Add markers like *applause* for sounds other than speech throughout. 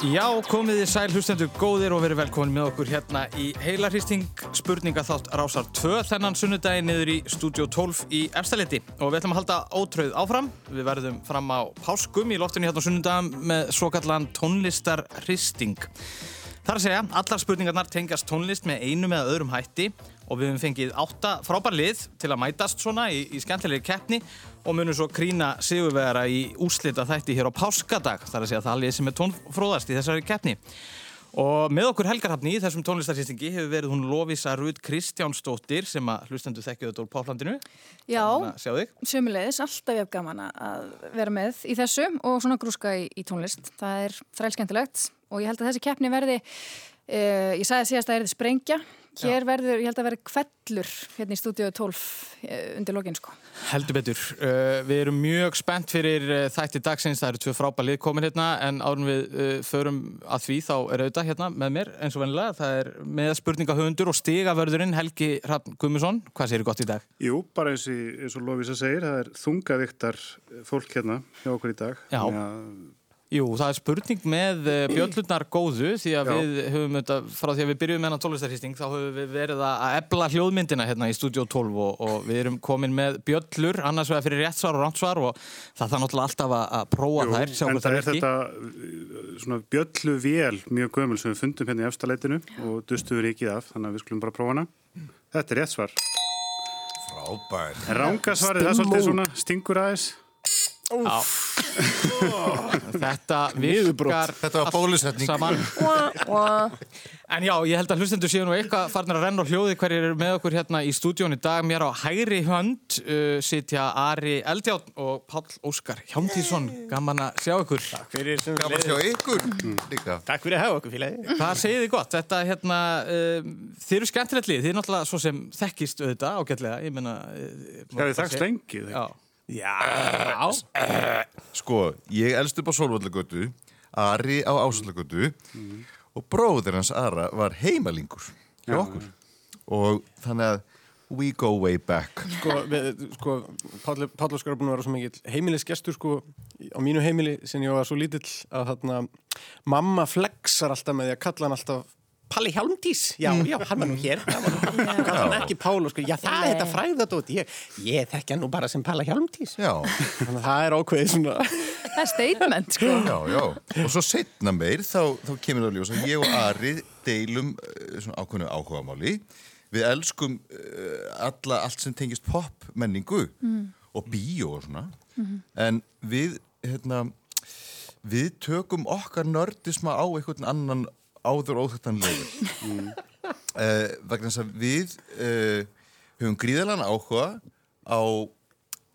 Já, komið þið sæl hlustendur góðir og verið velkomin með okkur hérna í heilarhýsting spurninga þátt rásar 2 þennan sunnudagi niður í stúdjó 12 í Efstaletti og við ætlum að halda ótröð áfram. Við verðum fram á páskum í loftinu hérna á sunnudagam með svo kallan tónlistarhýsting. Það er að segja, allar spurningarnar tengjast tónlist með einu með öðrum hætti og við hefum fengið átta frábær lið til að mætast svona í, í skemmtilegri keppni og munum svo krína sigurvegara í úslita þætti hér á páskadag þar að segja það lið sem er tónfróðast í þessari keppni. Og með okkur helgarhafni í þessum tónlistarsýstingi hefur verið hún Lovisa Rúd Kristjánsdóttir sem að hlustendu þekkju þetta úr Páflandinu Já, sömulegis, alltaf ég hef gaman að vera með í þessu og svona grúska í, í tónlist. Það er þrælskendilegt og ég held að þessi keppni verði uh, ég sagði síðast að það er sprengja Hér verður, ég held að verður kvellur hérna í stúdíu 12 undir lokin sko. Heldur betur. Uh, við erum mjög spennt fyrir uh, þætti dagsins. Það eru tvö frábælið komin hérna en árum við uh, förum að því þá er auðvitað hérna með mér eins og venilega. Það er með spurningahöfundur og stigavörðurinn Helgi Hrafn Gummusson. Hvað séu gott í dag? Jú, bara eins, í, eins og Lófísa segir, það er þungaviktar fólk hérna hjá okkur í dag. Já. Jú, það er spurning með uh, bjöllurnar góðu því að Já. við höfum þetta, frá því að við byrjuðum með hennar tónlistarhýsting þá höfum við verið að ebla hljóðmyndina hérna í Studio 12 og, og við erum komin með bjöllur annars vegar fyrir réttsvar og rántsvar og það þarf náttúrulega alltaf að, að prófa Jú, þær, hvað það er ekki. En það er þetta svona bjölluvél mjög gömul sem við fundum hérna í efstaleitinu og dustuður ekki af, þannig að við skulum bara prófa hana. Þetta er réttsvar. Frábær. Rángasvarið, það er svolítið svona stingur aðeins. Þetta virkar Þetta var bólusetning. saman. En já, ég held að hlustendur séu nú eitthvað farnir að renna á hljóði hverjir eru með okkur hérna í stúdjón í dag. Mér á hægri hönd uh, sitja Ari Eldjátt og Pál Óskar Hjámtísson, gaman að sjá ykkur. Takk fyrir Gaman að sjá ykkur líka. Takk fyrir að hafa okkur félagi. Það segið þið gott, þetta hérna uh, þið eru skemmtilegt lið, þið er náttúrulega svo sem þekkist auðvitað ágætlega, ég menna uh, Það er þakkst lengið Já Já. Sko, ég elst upp á Solvallagötu Ari á Ásallagötu mm. og bróður hans Ara var heimalingur hjá okkur. Og þannig að we go way back. Sko, við, sko Páll Óskar er búin að vera svo mikið heimilisgestur sko á mínu heimili sem ég var svo lítill að þarna mamma flexar alltaf með því að kalla hann alltaf Palli Hjálmtís, já, já, hann var nú hér. Hann var *laughs* ekki Pál og sko, já það er þetta fræðadótt, ég, ég þekkja nú bara sem Palli Hjálmtís Já. Þannig að það er ákveðið svona *laughs* Það er statement, sko. Já, já, og svo setna meir þá, þá kemur það ljós að ég og Ari deilum svona ákveðinu áhugamáli. Við elskum uh, alla, allt sem tengist pop menningu mm. og bíó og svona. Mm. en við, hérna við tökum okkar nördisma á einhvern annan áður óþöktan leður. Mm. uh, vegna þess að við uh, höfum gríðalega áhuga á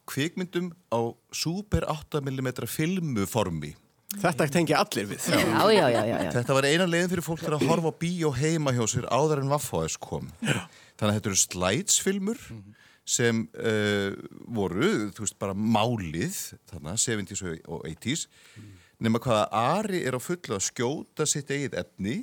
kvikmyndum á super 8mm filmuformi. Þetta tengja allir við. Já, já, já, Þetta var eina leginn fyrir fólk til að horfa bíó heima hjá sér áður en Vaffáðis kom. Þannig að þetta eru slætsfilmur mm -hmm. sem uh, voru, þú veist, bara málið þannig að 70's og 80's mm nema hvaða Ari er á fullu að skjóta sitt eigið efni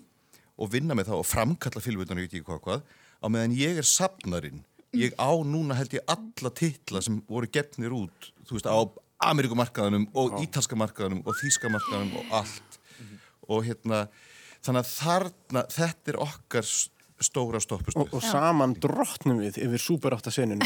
og vinna með það og framkalla fylgvöldunar, ekki hvað hvað, á meðan ég er sapnarinn. Ég á núna held ég alla titla sem voru gefnir út, þú veist, á Amerikumarkaðunum og Ítalska markaðunum og Þíska markaðunum og allt. Og hérna, þannig að þarna, þetta er okkar stóra stoppustuð. Og, og saman drottnum við yfir Super 8 senunum.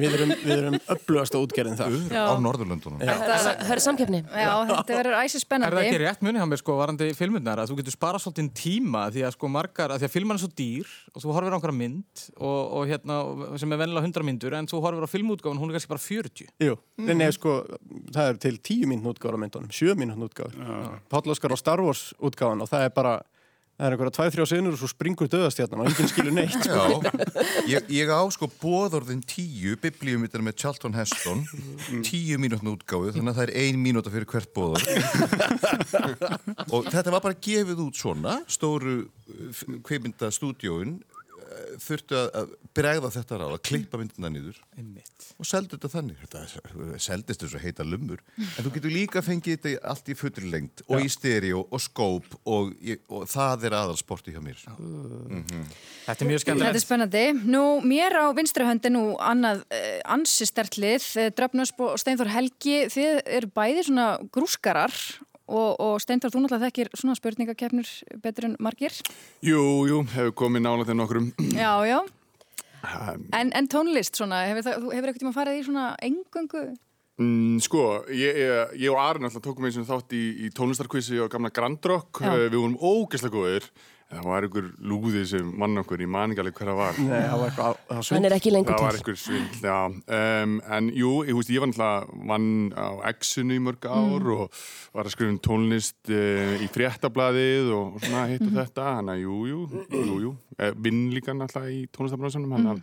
við erum, erum upplugast á útgerðin þar. Á Norðurlöndunum. Þetta höfður samkeppni. Já, þetta verður æsir spennandi. Er það ekki rétt munið á mér sko varandi filmurnar að þú getur sparað svolítið tíma því að sko margar, að því að filman er svo dýr og þú horfir á einhverja mynd og, og hérna, sem er vennilega 100 myndur en þú horfir á filmútgáfun, hún er kannski bara 40. Jú, mm. en eða sko, það er til 10 mínútt útgáður á myndunum, 7 mínútt útgáður. Páll Óskar á Star Wars útgáðan og það er bara Það er einhverja tvæð, þrjá senur og svo springur döðastjarnan og enginn skilur neitt. Sko. *laughs* Ég, ég á sko bóðorðin tíu, biblíumittar með Charlton Heston, tíu mínútna útgáðu, þannig að það er ein mínúta fyrir hvert bóðorð. *laughs* og þetta var bara gefið út svona, stóru kveimindastúdjóin þurftu að bregða þetta ráð að klippa myndina nýður og seldu þetta þannig. Þetta seldist þessu heita lumur en þú getur líka fengið þetta allt í fullri lengt og Já. í stereo og skóp og, og það er aðalsporti hjá mér. Mm -hmm. Þetta er mjög skemmtilegt. Þetta er spennandi. Nú, mér á vinstrahöndi nú annað eh, ansi stertlið eh, Dröfnusp og Steinfjörn Helgi. Þið eru bæði svona grúskarar og, og Steintor, þú náttúrulega þekkir svona spurningakefnur betur en margir. Jú, jú, hefur komið nála til nokkrum. Já, já. En, en tónlist svona, hefur, eitthvað tíma farið í svona engöngu? Mm, sko, ég, ég, ég og Arin alltaf tókum eins og þátt í, í tónlistarkvissi og gamla Grand Rock. Já. Uh, við vorum ógeðslega góðir. Það var einhver lúði sem mann okkur í maningali hverja var. Nei, það var eitthvað, það var Hann svindl. er ekki lengur Það var til. einhver svindl, já. Um, en jú, ég, veist, ég var náttúrulega vann á X-unu í mörg ár Mm. og var að skrifa um tónlist uh, í fréttablaðið og, og svona hitt og þetta. Þannig að jú, jú, jú, jú. Uh, vinn líka náttúrulega í tónlistabransanum. Þannig að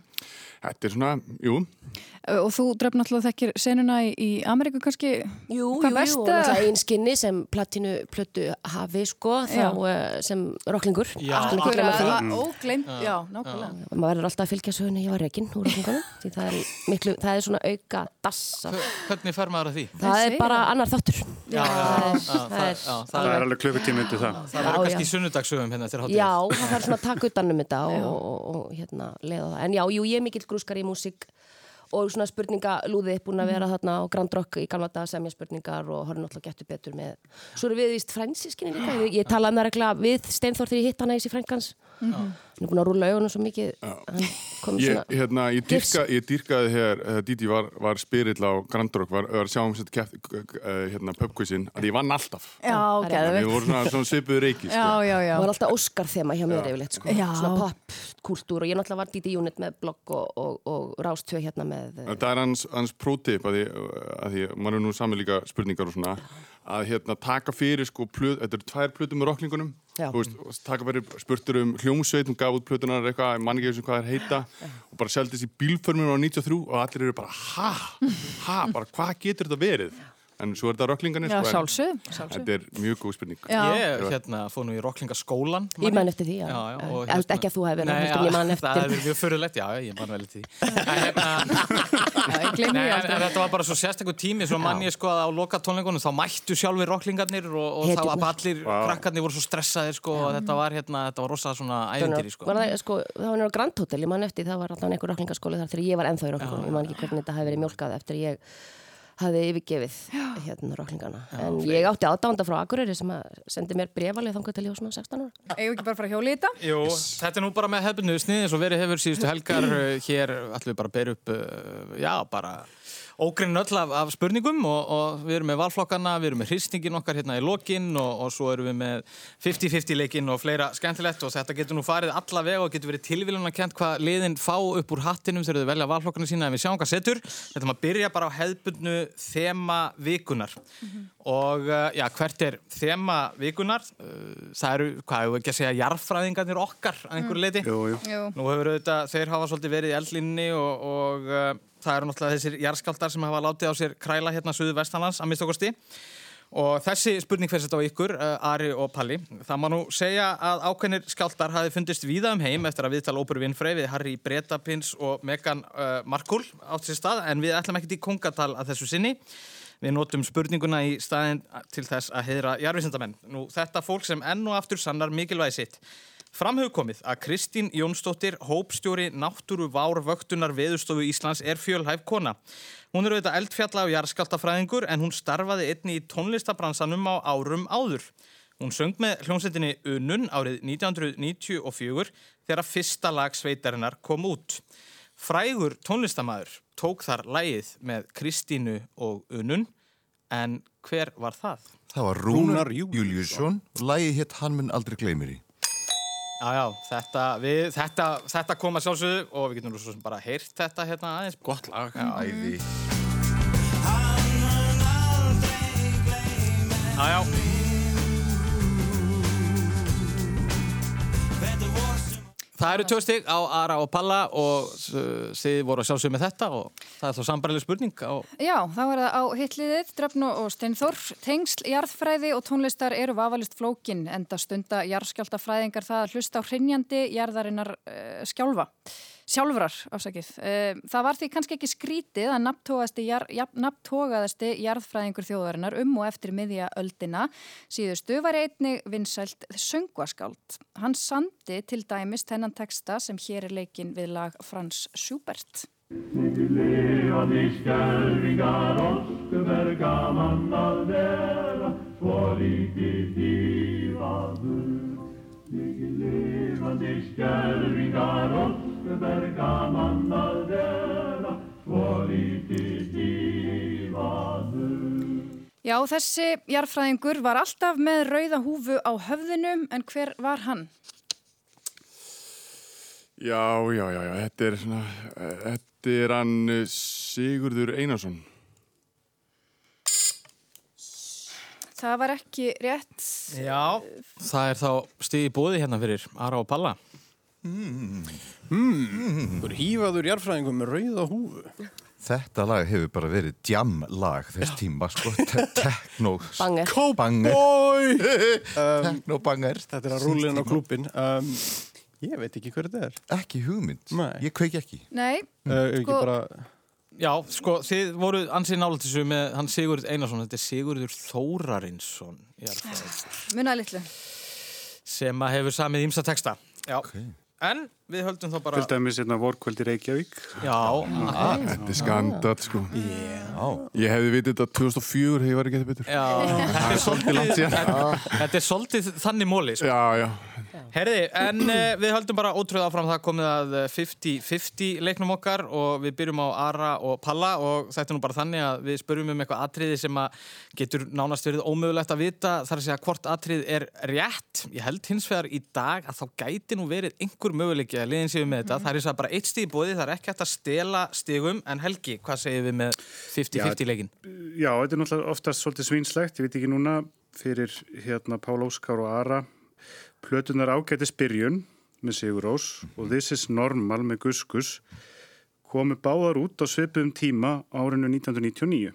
þetta er svona, jú. Og þú drefn náttúrulega þekkir senuna í, í Ameríku kannski? Jú, Hvað jú, jú, og að- náttúrulega einskinni sem platinu plötu hafi sko, þá Já. uh, sem rocklingur. Já. Því. Akkurat, ógleimt, já, nákvæmlega. maður verður alltaf að fylgja söguna ég var reygin úr rockingunum *laughs* því það er, miklu, það er svona auka dassa Hvernig fer maður að því? það er bara það. annar þáttur Já, það er, já, það er, já, Það er alveg klukkutími undir það. Það Já, verður kannski sunnudagsögum hérna eftir hátíð. já, það um og, og, og það grúskar í músík og svona spurningalúði búin að vera þarna á Grand Rock í gamla dag semja spurningar og horfum náttúrulega getur betur með svo erum við vist frænsinskinni líka. *gasps* Ég, ég talaði með regla við Steinþór þegar ég hitt hana í þessi frænkans hann er búin að rúla augunum svo mikið Ég, hérna, ég, dyrka, ég dyrkaði hér, uh, Didi var, var spyrill á Grandrock, var, var að sjá um þetta keft, uh, hérna, pubquizin, að ég vann alltaf. Já, Það er- geðveikt. Við vorum svona, svona svipuðu reiki, Já, sko. já, já. Það var alltaf Óskar þema hjá mér yfirleitt sko. Svona popkultúr og ég náttúrulega var Didi Unit með blogg og, og, og Rástvö hérna með eh, Það er hans, hans prótip að því, að því maður er nú saman líka spurningar og svona að hérna taka fyrir sko plöð, þetta eru tvær plötum með rocklingunum Já. þú veist, taka fyrir spurtur um hljómsveit, hún gaf út plötunar eitthvað, mann ekki sem hvað er heita og bara seldist í bílförminu á 93 og allir eru bara ha, ha, bara hvað getur þetta verið en svo er þetta rocklingarnir Já, sko, sjálfsög, þetta er mjög góð spurning Já. Ég hérna fóð nú í rocklingaskólan. Ég man eftir því, já. Já, já, held ekki að þú hefði verið, Nei, já, eftir. Það er mjög fyrirlegt, já, ég man vel eftir því. *laughs* En hérna, Já, Nei, en, en þetta var bara svo sérstakur tími svo mann ég sko að á loka tónleikunum þá mættu sjálfur rocklingarnir og, og þá var allir krakkarnir voru svo stressaðir sko og þetta var hérna, þetta var rosa svona æventýri sko. Það, sko, það var á Grand Hotel, ég man eftir, það var alltaf einhver rocklingaskóli þar þegar ég var ennþá í rocklingunum, ég man ekki hvernig þetta hafi verið mjólkað eftir ég hafði yfirgefið hérna rocklingana. En ég átti aðdánda frá Akureyri sem að sendi mér brefalið þangar til ég var svona 16 ára. Við ekki bara fara að hjóla í þetta? Jú, þetta er nú bara með hefðbundu snið eins og verið hefur síðustu helgar *clears throat* hér ætlum við bara að bera upp uh, já, bara ógrinn öll af, af spurningum og, og við erum með valflokkana, við erum með hristingin okkar hérna í lokin og, og svo erum við með 50-50 leikin og fleira skemmtilegt og þetta getur nú farið alla vega og getur verið tilvílun að kent hvað liðin fá upp úr hattinum þegar þau velja valflokkana sína en við sjáum hvað setur. Þetta maður byrja bara á hefðbundu þema vikunar og uh, já, hvert er þema vikunar? Uh, það eru, hvað hefur ekki að segja, jarðfræðingarnir okkar að einhverju leiti. Jú, jú. Jú. Nú hefur auðvitað, þeir hafa svolítið verið í eldlinni og, og uh, það eru náttúrulega þessir jarðskaldar sem hafa látið á sér kræla hérna suðu vestanlands að minnstakosti. Og þessi spurning fyrir þetta á ykkur, uh, Ari og Palli. Það má nú segja að ákveðnir skjáltar hafi fundist víða um heim eftir að viðtala óperu Winfrey við Harry Bretapins og Meghan uh, Markle átt sér stað, en við ætlum ekkert í kongatal að þessu sinni. Við notum spurninguna í staðin til þess að heyra jarðvísindamenn. Nú, þetta fólk sem enn og aftur sannar mikilvægi sitt. Framhefur komið að Kristín Jónsdóttir, hópstjóri náttúru vár vöktunar veðustofu Íslands er fjölhæf kona. Hún er auðvitað eldfjalla og jarðskaldafræðingur en hún starfaði einni í tónlistabransanum á árum áður. Hún söng með hljómsveitinni Unun árið 1994 þegar fyrsta lag sveitarinnar kom út. Frægur tónlistamæður tók þar lægið með Kristínu og Unun en hver var það? Það var Rúnar Rúnar. Júliusson og lægi hétt Hann mun aldrei gleymir í. Já, já, þetta, við, þetta, þetta kom að sjálfsögðu og við getum nú svo sem bara heyrt þetta hérna aðeins. Gott lag. Já, Æði. já. já. Það eru stig á Ara og Palla og uh, þið voru að sjálfsögðu með þetta og það er þá sambarileg spurning á Já, þá er það á hitliðið, Drefn og Steinþór. Tengsl, jarðfræði og tónlistar eru vafalist flókin, enda stunda jarðskjáltafræðingar það að hlusta á hrinjandi jarðarinnar uh, skjálfa. Sjálfrar, afsakið. Uh, það var því kannski ekki skrítið að nafntógaðasti jarðfræðingur þjóðarinnar um og eftir miðja öldina. Síðustu var einnig vinsælt söngvaskáld. Hann sandi til dæmis þennan texta sem hér er leikinn við lag Frans Schubert. Lifandi skelfingar, óskum er gaman að vera, svo lítið dífaður. Lifandi skelvingar óskum er gaman að vera, svo lítið dífaður. Já, þessi jarfræðingur var alltaf með rauða húfu á höfðinum, en hver var hann? Já, já, já, já, þetta er svona, eh, þetta er hann eh, Sigurður Einarsson. Það var ekki rétt. Já, það er þá stiði bóði hérna fyrir Ara og Palla. Þú er hýfaður jarfræðingum með rauða húfu. Þetta lag hefur bara verið djamlag þess tíma, sko, Te- *laughs* techno Banger. banger Bói! *laughs* techno banger Þetta er að rúla inn á klúbin. Um, ég veit ekki hver þetta er. ekki hugmynd, Nei. ég kveiki ekki Nei, Uh, ekki Sko- bara... Já, sko, þið voru ansið nála þessu með hann Sigurður Einarsson, þetta er Sigurður Þórarinsson munaði litlu. sem að hefur samið ímsa texta. Já, okay. en við höldum þá bara... Til dæmis hérna vorkvöldi Reykjavík. Já, Þetta er skandal, sko. Já, Ég hefði vitið þetta 2004 hefði ég verið getið betur. já, þetta er svolítið, þetta, þetta er svolítið þannig móli, sko. Já, já. Herði, en uh, við höldum bara ótrúið áfram það komið að eh, 50-50 leiknum okkar og við byrjum á Ara og Palla og þetta er nú bara þannig að við spörjum um eitthvað atriði sem að getur nánast verið ómögulegt að vita þar að segja hvort atrið er rétt. Ég held hins vegar í dag að þá gæti nú verið einhver möguleiki að liðin séu með þetta. Það er þess að bara eitt stíð bóði, það er ekki hægt að stela stígum en Helgi, hvað segir við með 50-50 leikin? Já, þetta er náttúrulega oftast svolítið svínslegt, ég veit ekki núna fyrir hérna Pál Óskar og Ara plötunar ágætis byrjun með Sigur Rós og This is Normal með Gus Gus komu báðar út á svipum tíma árinu 1999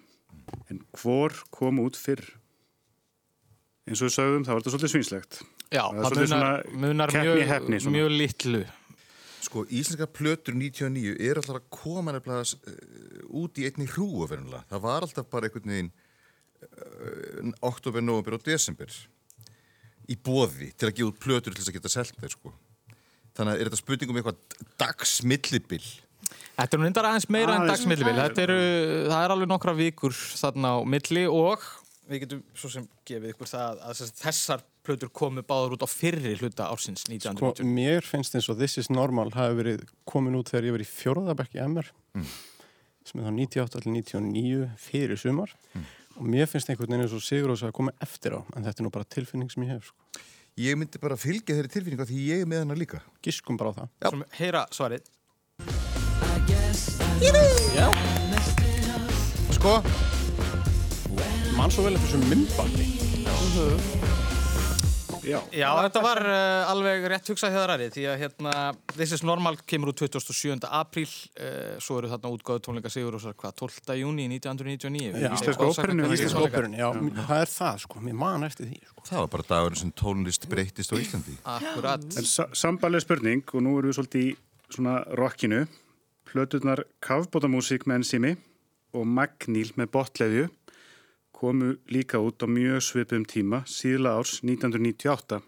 en hvor kom út fyrr? Eins og við sögðum, það var þetta svolítið svínslegt. Já, Það er munar, svona munar mjög, mjög litlu. Sko, íslenska plötur 99 er alltaf að koma nefnilega uh, út í einni hrúu verðinlega. Það var alltaf bara einhvern veginn uh, oktober, november og desember í boði til að gefa út plötur til þess að geta selt þeir, sko. Þannig að er þetta spurningum eitthvað dagsmillibill Þetta er nú reyndar aðeins meira en Aðeins. dagsmillibil. Þetta eru, það er alveg nokkra vikur þarna á milli og við getum svo sem gefið ykkur það að þess- þessar plötur komu báður út á fyrri hluta ársins Sko, 1990. mér finnst eins og This is Normal hafi verið komin út þegar ég var í fjórðabekk í MR sem er þá 98 til 99 fyrir sumar. Og mér finnst einhvern veginn eins og Sigur Ós að koma eftir á en þetta er nú bara tilfinning sem ég hef sko. Ég myndi bara fylgja þeirri tilfinninga því ég er með hana líka. giskum bara á það. Svo sem heyra svarið. Sko, mann svo vel eftir þessum myndbandi. Já, Já, þetta var uh, alveg rétt hugsað hjá því að hérna, This is Normal kemur út 27. apríl, uh, svo eru þarna útgáðu tónleika Sigur og hvað, 12. júni 1999. Já. Íslensku óperunni, Íslensku Íslensk óperun, já, það er það sko, mér man eftir því sko. það var bara dagurinn sem tónlist breytist á Íslandi. Akkurat. en sa sambalið spurning og nú erum við svolítið í svona rockinu. Plöturnar Kafbótamúsík með enzimi og Magníl með botleðju komu líka út á mjög svipum tíma síðla árs 1998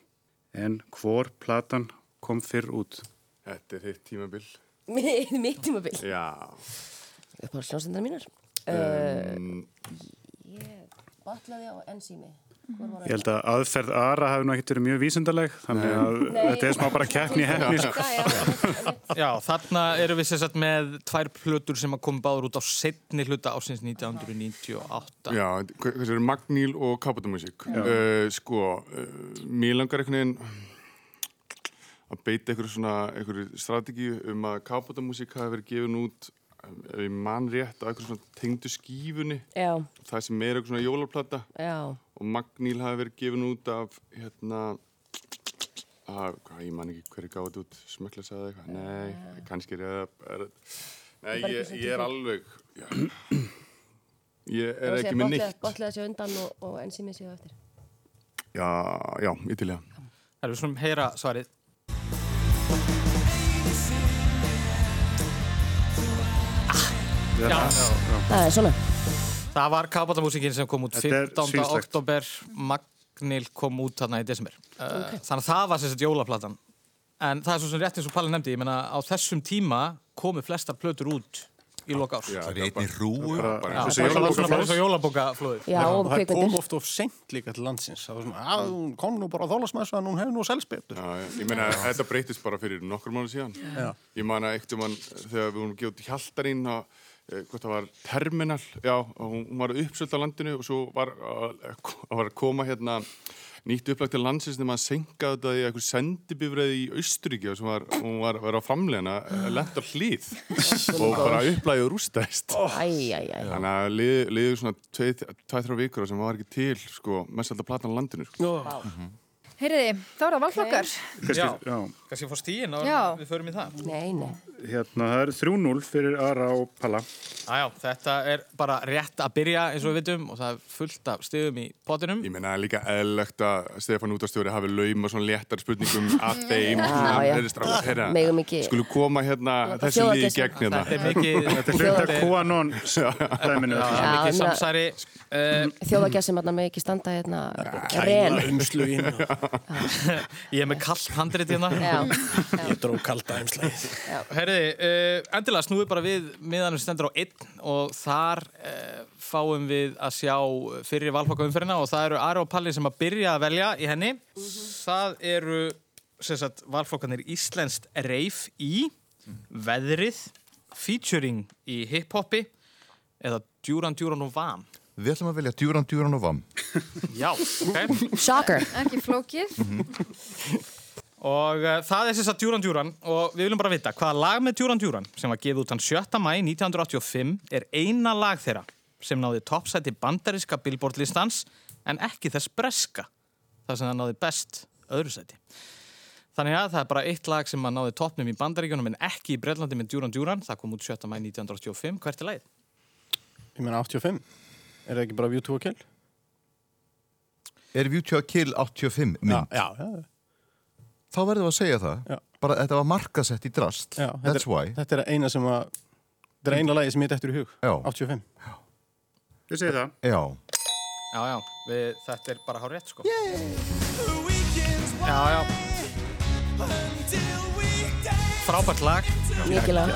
en hvor platan kom fyrr út? Þetta er þitt tímabil. Mitt tímabil. Já. Upp á sljónsendar mínar. Uh, Um, ég batlaði á enzými. Ég held að aðferð Ara hafi nú ekkert verið mjög vísindaleg þannig að þetta er smá bara keppni hefni sko. *laughs* Já, þarna erum við sérsagt með tvær plötur sem að koma báður út á setni hluta ársins 1998. já, þessi eru Magníl og Kapotamúsík. Uh, sko, uh, mér langar einhvern veginn að beita einhverju svona, einhverju strategíu um að Kapotamúsík hafi verið gefin út ef ég man rétt á einhverju svona tengdu skífunni. Já, það sem er eitthvað svona jólaplata. Já. Og Magníl hafi verið gefin út af hérna að, hvað, ég man ekki hverju gáði út smökla sagði eitthvað, nei, kannski er það er, nei, ég, sem ég er alveg já. *clears throat* ég er ekki með neitt Botlaði sér undan og, og enzými séu eftir. já, já, ég til ég Það er við svona heyra svarið. Já, Það er svona. Það var Kabatamúsikinn sem kom út Þetta er 15. svínslegt. oktober, Magnil kom út þarna í desember. Uh, Þannig að það var sérstaklega jólaplatan. En það er svo sem rétt eins og Palli nefndi, ég meina á þessum tíma komu flestar plötur út í loka árs. Já, Það er einni rúu. bara- bara og bara svona- jólabókaflóð. svona eins og jólabókaflóðið. Já, og það kom kvikmyndir. oft of seint líka til landsins það var svona, að hún kom nú bara á þólasmessu en hún hefur nú selst betur Já, já, ég meina, þetta breytist bara fyrir nokkur mánu síðan. Já. Ég man að eitt um hann, þegar við vorum að og eh, hvort það var Terminal, já, og hún var uppsöld á landinu og svo var, var að koma hérna nýtt upplag til landsins þegar maður senkaði þetta í eitthvað sendibifræði í Austuríki og sem var, hún var, var á framlegina, lent á hlýð og bara upplæðið rústæst. Æ, æ, æ. Þannig að liði, liði svona 2-3 vikur sem var ekki til, sko, mest alltaf platan á landinu, sko. Heyriði, þá er það valflokkar. Kannski, Já. já. Kannski fór stíin og Já. við förum í það. Nei, nei. Hérna, það er 3-0 fyrir Ara og Palla. Æjá, þetta er bara rétt að byrja eins og við vitum og það er fullt af stigum í potinum. Ég meina líka eðlilegt að Stefán útastjóri hafi lauma svona léttar spurningum *laughs* að þeim. Já, svona, já. Megum ekki- Skulum koma hérna í þjóðargestum. gegn hérna. Þetta er mikið, Þetta er hluta. Já, Já, mikið samsæri. Þjóðagessim að með ekki standa hérna ren. umslugin *laughs* ég er með kallt handrit hérna. Já, ég dró kalda umslugið Herriði, uh, endilega snúið bara við miðanum stendur á einn og þar uh, fáum við að sjá fyrir valflokkaumferðina og það eru Ari og Palli sem að byrja að velja í henni. Það eru sem sagt, valflokkanir Íslenskt reif í, veðrið, featuring í hiphopi eða Djúran Djúran og Vam. Við ætlum að velja djúran, djúran og vam. *laughs* Já, ok. shocker. Ekki flókið. Og uh, það er þess að Djúran Djúran og við viljum bara vita hvaða lag með Djúran Djúran sem var gefið út hann 7. mæ 1985 er eina lag þeirra sem náði toppsæti bandariska billboardlistans en ekki þess breska það sem það náði best öðru sæti. Þannig að það er bara eitt lag sem að náði toppnum í bandaríkjunum en ekki í Brellandi með Djúran Djúran. Það kom út 7. mæ 1985. Hvert er lagið? ég meina 85 er það ekki bara View to a Kill? Er View to a Kill 85 mynd? já, já, Þá verðum við að segja það. Já. Bara þetta var markasett í drast. já That's þetta, why. er, þetta er eina sem að þetta er eina lagi sem ég eftir í hug Já. 85 Við segum það. Já. Já, já, við, þetta er bara hár rétt, sko. Já, já. Frábært lag. Mikilvæg.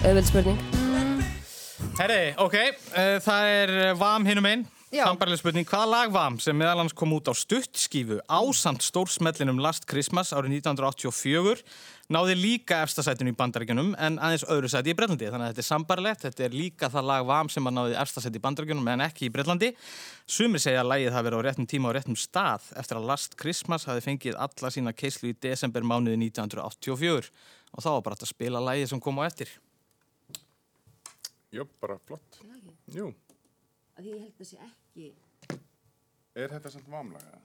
Auðveld spurning. Herri, ok, uh, það er uh, VAM hinum einn. Sambarlega spurning, hvaða lag VAM sem meðal hans kom út á stuttskífu ásamt stórsmellinum Last Christmas árið 1984 náði líka efstasætinu í bandaríkjunum en aðeins öðru sæti í Breitlandi. Þannig að þetta er sambarlegt, þetta er líka það lag VAM sem að náði efstasæti í bandaríkjunum en ekki í Breitlandi. Sumir segja að lagið hafi verið á réttum tíma og réttum stað eftir að Last Christmas hafi fengið alla sína keislu í desember mánuði 1984 og þá var bara að spila lagið sem kom á eftir. Jú, bara flott. Jú, Ég held að það sé ekki... er þetta samt vamlaga?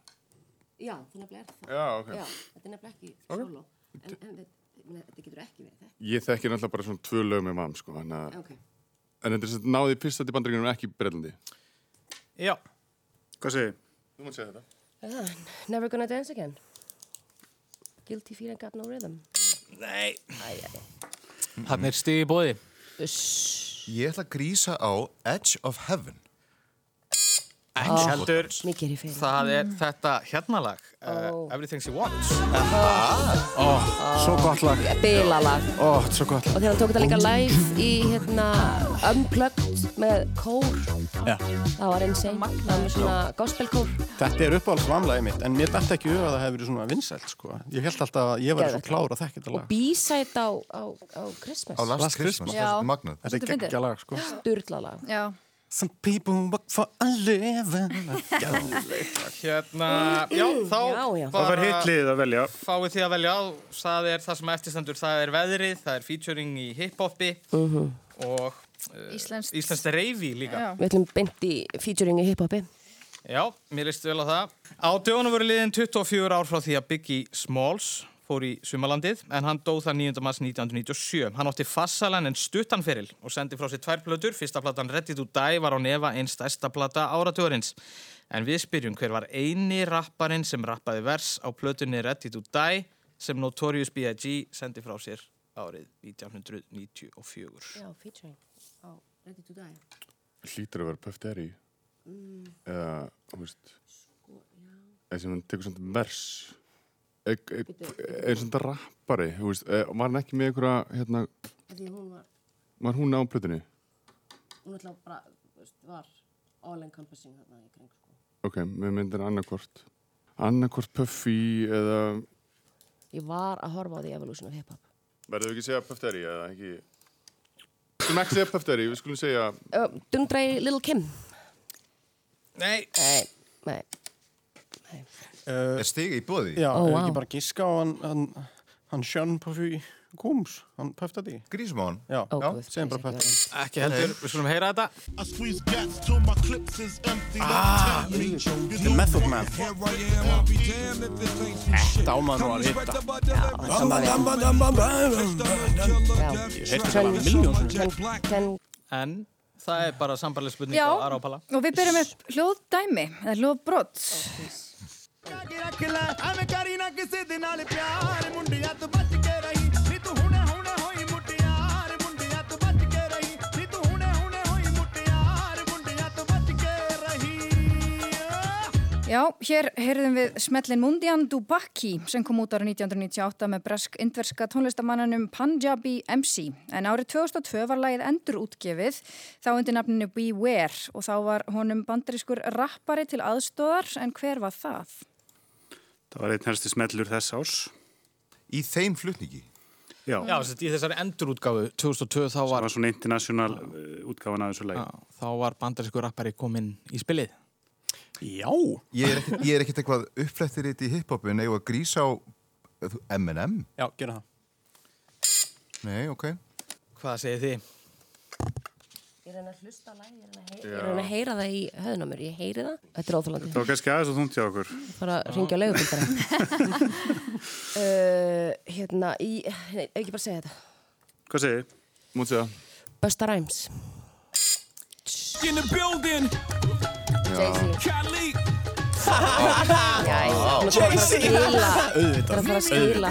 Já, það nefnilega er það. Já, ok. Já, þetta er nefnilega ekki solo. En, en þetta, þetta getur ekki verið þetta. Ég þekki náttúrulega bara svona tvö lög með mam, sko. En, að- Ok. en þetta er sem náði fyrst að í bandaríkjunum ekki í Breitlandi. Já. Hvað segir? Þú maður segja þetta. Uh, never gonna dance again. Guilty feet and got no rhythm. Nei. Æ, æ, Þannig er í bóði. Uss. Ég ætla að grísa á Edge of Heaven. Ekki heldur. Það er þetta hérna lag, uh. Everything She Wants. svo gott lag Bilalag. lag Og þegar hann tók þetta líka live í hérna Unplugged með kór. Já. Það var insane. Það var með svona gospelkór. Þetta er uppáhalds vamlagið mitt, en mér dætti ekki huga að það hefði verið svona vinsælt, sko. Ég held alltaf að ég var svo Geðveikt. klár að þekka þetta lag. B-side á, á, á Christmas. Á Last, Last Christmas. Christmas. Þetta er geggja lag, sko. Sturlalag. Já. Some people work for a living. Hérna, já, þá Já, já. Það var hitliðið að velja. fáið því að velja. Það er það sem eftirstendur, það er veðrið, það er featuring í hiphopi og uh, íslenskt reyfi líka. Já. Við ætlum beint í featuring í hiphopi. Já, mér listi vel á það. Á dögunum voru liðin 24 ár frá því að Biggie Smalls fór í sumalandið en hann dóð það 9. mars 1997. Hann átti fassalan en stuttanferil og sendi frá sér tvær plötur. Fyrsta platan Ready to Die var á nefa einn stærsta plata áratugurins. En við spyrjum hver var eini rapparinn sem rappaði vers á plötunni Ready to Die sem Notorious B.I.G. sendi frá sér árið 1994. Já, featuring á Ready to Die. Hlýtur að vera Puff Daddy. Eða, þú veist, eða sem hann tekur svona vers. Er, er, er svona rappari, þú veist, eh, var hann ekki með einhverja, hérna, Því hún var Var hún á plötunni? Hún ætla bara, veist, var all encompassing þarna í kring, sko. Ok, með myndir annarkvort. Annarkvort Puffy eða... Ég var að horfa á því Evolution of Hip Hop. Verður við ekki að segja Puff Daddy eða ekki? Við skulum ekki segja Puff Daddy, við skulum segja... Uh, Dundra í Little Kim. Nei, Nei, nei. Uh, Er stig í bóði? já, er vá. ekki bara giska á hann, hann, hann Sean Puffy Coombs, hann Puff Daddy. Grísum á hann? Já, guð, segjum bara sé Daddy. ekki heldur, við skulum heyra þetta. Ah, The Method Man. Þetta ámaður nú að hitta. Já. Ég alveg miljónum. Ten, ten, En það er bara sambarlega spurning á Ara og og við byrjum upp hljóðdæmi, eða hljóðbrott. Já, hér heyrðum við smellin Mundian Dubaki sem kom út árið 1998 með bresk-indverska tónlistamannanum Punjabi MC. En árið 2002 var lagið endur útgefið þá undir nafninu Beware og þá var honum bandarískur rappari til aðstóðar en hver var það? Það var einn helsti smellur þess ás. Í þeim flutningi? Já, Já, þess að í þessari endurútgáfu 2002 þá það var, var svona international uh, útgáfan af þessu lagi. já, þá var bandarískur rappari kominn í spilið. Já, Ég er ekkert, ég er ekkert eitthvað uppflettir í hiphopin eða að grísa á eh, M&M? já, gera það. Nei, ok. Hvað segir þið? Ég reyna að hlusta á lagi, ég reyna að, heyra, ég reyna að heyra það í höfðun á mér. Ég heyri það. Þetta er óþálandi. Það var kannski aðeins og þúnt hjá okkur. Bara að ringja á leigubildara. *laughs* uh, hérna, í, nei, ekki bara segja þetta. Hvað segir þið? Mót segja. Busta Rhymes. In the building, Jay-Z. Cali. Jæja, nú þarf að fara að skila. Það er að fara að skila.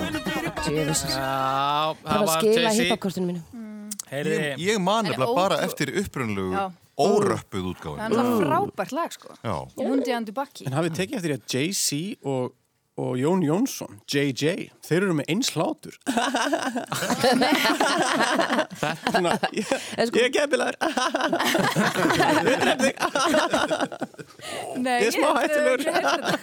Það það er að var skila Jay-Z. hippakortinu mínu. Heyrði, Ég, ég man nefnilega bara eftir upprunlegu Já. óröppuð Það útgáfan. er náttúrulega frábært lag, sko. Já. Mundian Dubaki. En hafið tekið eftir því að Jay-Z og, og Jón Jónsson, JJ, þeir eru með eins hlátur. Svona, ég, sko- ég er gefilegar. Nei, Ég er smá heyrt þetta.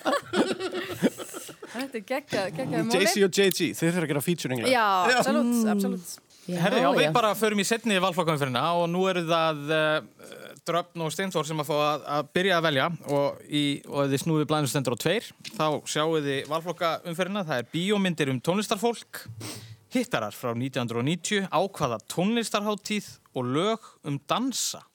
Er geggjað, geggjað móli. Jay-Z og JG, þeir þurfa að gera featuring. Já, absolutt, absolutt. Herði, já, við bara förum í setni valflokkanumferðina og nú eru það uh, Dröfn og Steintor sem að fá að, að byrja að velja og, í, og ef þið snúið blæðinstendur á tveir þá sjáu þið valflokkaumferðina það er bíómyndir um tónlistarfólk hittarar frá 1990 ákvaða tónlistarháttíð og lög um dansa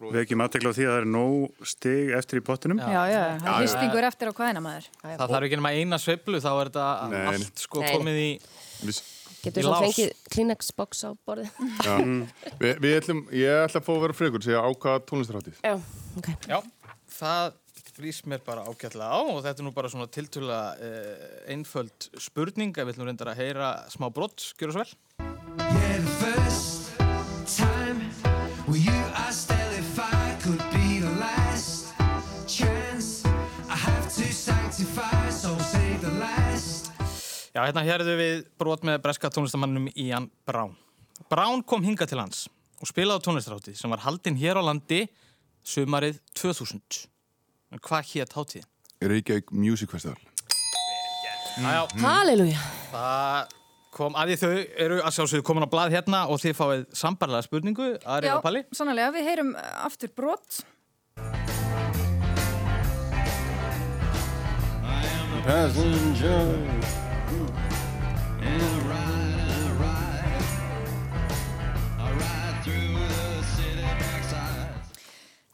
Við ekki maður á því að það er nóg stig eftir í pottinum. Já, já, það er hristingur eftir á hvaðina maður. það þarf ekki nema eina sveiflu þá er þetta allt sko Nei. komið í Við, Getur lás. fengið Kleenex box á borðið. já. *laughs* við, við ætlum, ég ætla að fá að vera frekur, segja ákvaða tónlistarháttið. Já, ok. Já, það rýst mér bara ágætlega á og þetta er nú bara svona tiltöla uh, einföld spurning ef við ætlum reyndar að heyra smá brott, gjör svo vel. Já, hérna hérðu við brot með breska tónlistamannum Ian Brown. Brown kom hinga til hans og spilaði á tónlistarháttið sem var haldinn hér á landi sumarið 2000. En hvað hétt háttið? Reykjavík Music Festival. Næjá, Halleluja. það kom að því þau eru að sjálfsögðu komin á blað hérna og þið fáið sambarlega spurningu, Ari Já, og Palli. sannlega, við heyrum aftur brot. Passenger.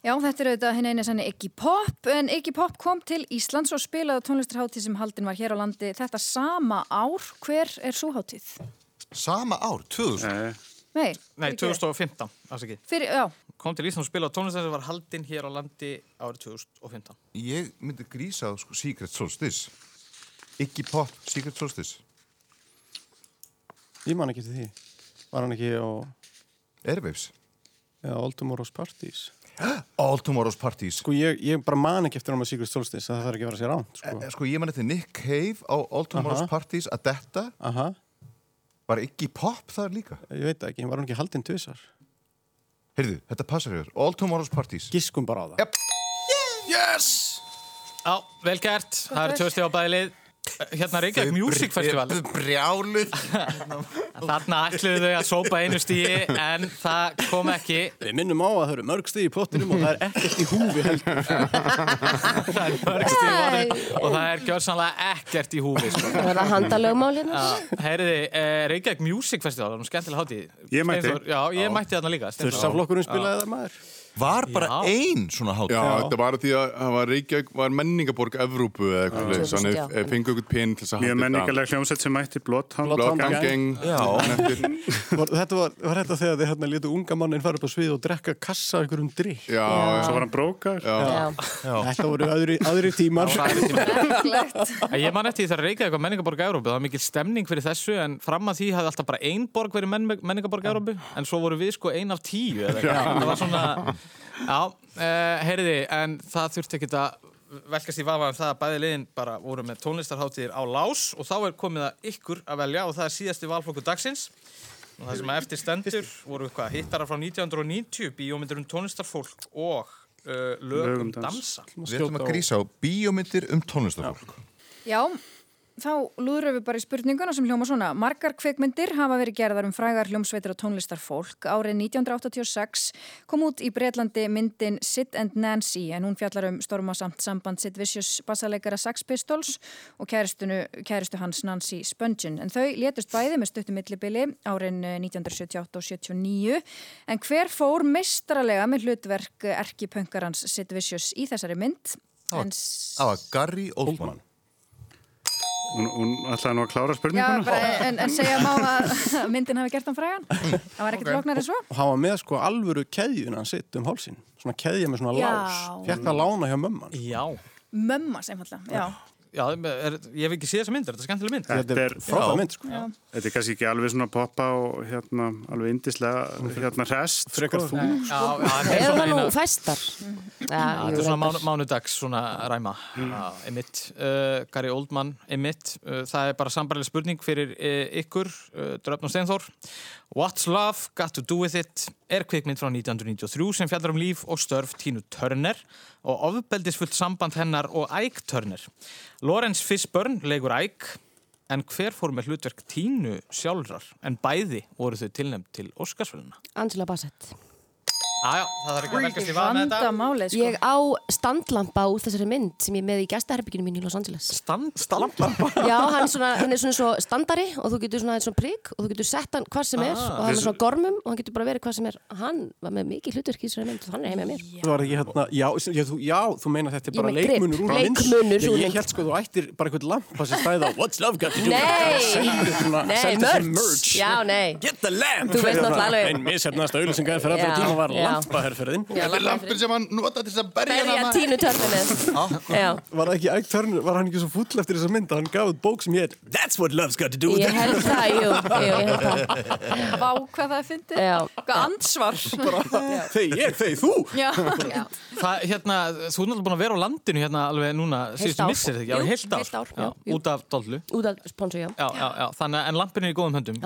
Já, þetta er auðvitað hinn einu sann Iggy Pop, en Iggy Pop kom til Íslands og spilaði á tónlistarháttíð sem haldin var hér á landi þetta sama ár. Hver er svo háttíð? Sama ár, 2000. Nei, Nei, Nei, fyrir- 2015, afsakið. Fyrir, já, Kom til Íslands og spilaði á tónlistarháttið sem var haldinn hér á landi árið 2015. Ég myndi grísa á sko, Secret Solstice. Iggy Pop, Secret Solstice. Ég man ekki til því. Var hann ekki á Airwaves. eða All Tomorrow's Parties? All Tomorrow's Parties. Sko ég, ég bara man ekki eftir með Secret Solstice, það þarf ekki að vera sér ránt. Sko. Eh, Sko ég man eftir Nick Cave á All Tomorrow's Aha. Parties að detta Aha, var Iggy Pop þar líka. ég veit ekki, var hann ekki haldinn tvisar? Heyrðu, þetta passar hér. All Tomorrow's Parties. Giskum bara á það. Yep. Yes! Já, vel gert. Það eru tvö stíð á bæðilið. Hérna Reykjavík Music Festival. Brjáluð. *laughs* *laughs* Þarna ætluðu þau að sópa einu stíi en það kom ekki. Við minnum á að það eru mörg stíð í pottinum og það er ekkert í húfi heldur. það er mörg stíi í vatninu og það er gjörsanlega ekkert í húfi. Sko. Það verða handalögmál hérna. Já, Heyriði, eh, Reykjavík Music Festival, það er nú skemmtilega hátíð. Ég mætti. Steinþór- Já, ég mætti þarna líka. Steinþór. Þursaflokkurinn spilaði það maður. Var bara Já. ein svona hátíð. Já, þetta var því að það var Reykjavík var menningaborg Evrópu eða eitthvað þannig að fengu ykkur pinn til þess að Mjög menningarlega hljómsett sem mætti eftir, Var, þetta var, var þetta þegar þið hérna létu unga mannin fara upp á svið og drekka kassa af einhverjum drikk. já, Svo var hann brókar. já. Já. Þetta voru aðri, tímar. *laughs* Ég man eftir því þegar Reykjavík var menningaborg Európu, það var mikil stemning fyrir þessu en fram að því hafði alltaf bara ein borg verið menn, menningaborg Európu en svo voru við sko ein af tíu eitthvað. Já, uh, heyriði, en það þurfti ekki að velkast í vafa um það að bæði liðin bara voru með tónlistarháttíðir á lás og þá er komið að ykkur að velja og það er síðasti valflokku dagsins og það sem að eftir stendur voru hvað, hittarar frá 1990 bíómyndir um tónlistarfólk og uh, lög um um dans. dansa Við ætlum að grísa á bíómyndir um tónlistafólk. Já, þá lúðrum við bara í spurninguna sem hljóma svona. Margar kveikmyndir hafa verið gerðar um frægar hljómsveitir og tónlistarfólk. Árið 1986 kom út í Breitlandi myndin Sid and Nancy en hún fjallar um stormasamt samband Sid Vicious bassaleikara Sex Pistols og kæristu hans Nancy Spungen. En þau létust bæði með stuttum millibili árin 1978 og 79. En hver fór mestralega með hlutverk erkipönkarans Sid Vicious í þessari mynd? Það var Gary Oldman. Hún, hún ætlaði nú að klára Já, spurninguna. bara, en, en segja má að *laughs* myndin hafi gert hann frægan það var ekkert flóknar en svo Og hann var með sko alvöru keðjun hann sitt um hálsin. Svona keðja með svona Já. lás. Fekk það lána hjá mömman. Já, mömmas einfallega já. Já er, ég hef ekki séð þessa mynd, er þetta skemmtileg mynd? Þetta er frábæð mynd sko. Þetta er kannski ekki alveg svona poppa og hérna alveg indislega hérna rest. Frekar sko. þú. Já, já, þetta er það nú fæstar. Já, Já, jú, þetta er svona mánudags svona ræma Já, einmitt, uh, Gary Oldman einmitt, uh, það er bara sambarileg spurning fyrir uh, ykkur, uh, Dröfn og Steinþór What's Love, Got to Do With It er kvikmynd frá 1993 sem fjallar um líf og störf Tínu Turner og ofbeldisfullt samband hennar og Ike Turner. Lawrence Fishburne leikur Ike en hver fór með hlutverk Tínu sjálfrar? En bæði voru þau tilnæmt til Óskarsvöluna Angela Bassett. Aðjá, það þarf ekki að velkast í vað með þetta málið sko. Ég á standlampa úr þessari mynd sem ég er með í gæstaherbygginu mín í Los Angeles. Stand, standlampa *laughs* Já, hann, svona, hann er svona svo standari og þú getur svona, svona prigg og þú getur sett hann hvað sem er Ah. og hann er svona gormum og hann getur bara verið hvað sem er. Hann var með mikið hlutverk í þessari mynd og hann er heim með mér. Það var ekki hérna, já, já, þú, já, þú meina þetta er Ég bara leikmunur úr mynd. leikmunur úr Ég mynd. held sko þú ættir bara eitthvað lampa sem stæði á What's love got to do with svona, nei, nei. Get the lamp. Þú veist náttúrulega alveg- Einn misefnasta auðlýsingar fyrir allra Já, tíma var já. lampaherferðin. Já, Þetta er lampin sem hann nota til þess að berja Berja tínu törnu með. Já, Var það ekki Turner, var hann ekki svo fúll eftir þessa mynd að hann gaf út bók sem hétt That's what love's got to do with ég it. held það, jú, jú, ég held það. Vá, hvað það er fyndið. Hvað ansvar *laughs* Þegar ég, þegar þú. Já, Það, hérna, þú er náttúrulega búin að vera á landinu hérna alveg núna síðustu missir heilt ár, út af dollu Út af sponsu, já. já, já, já, þannig að lampin er í góðum höndum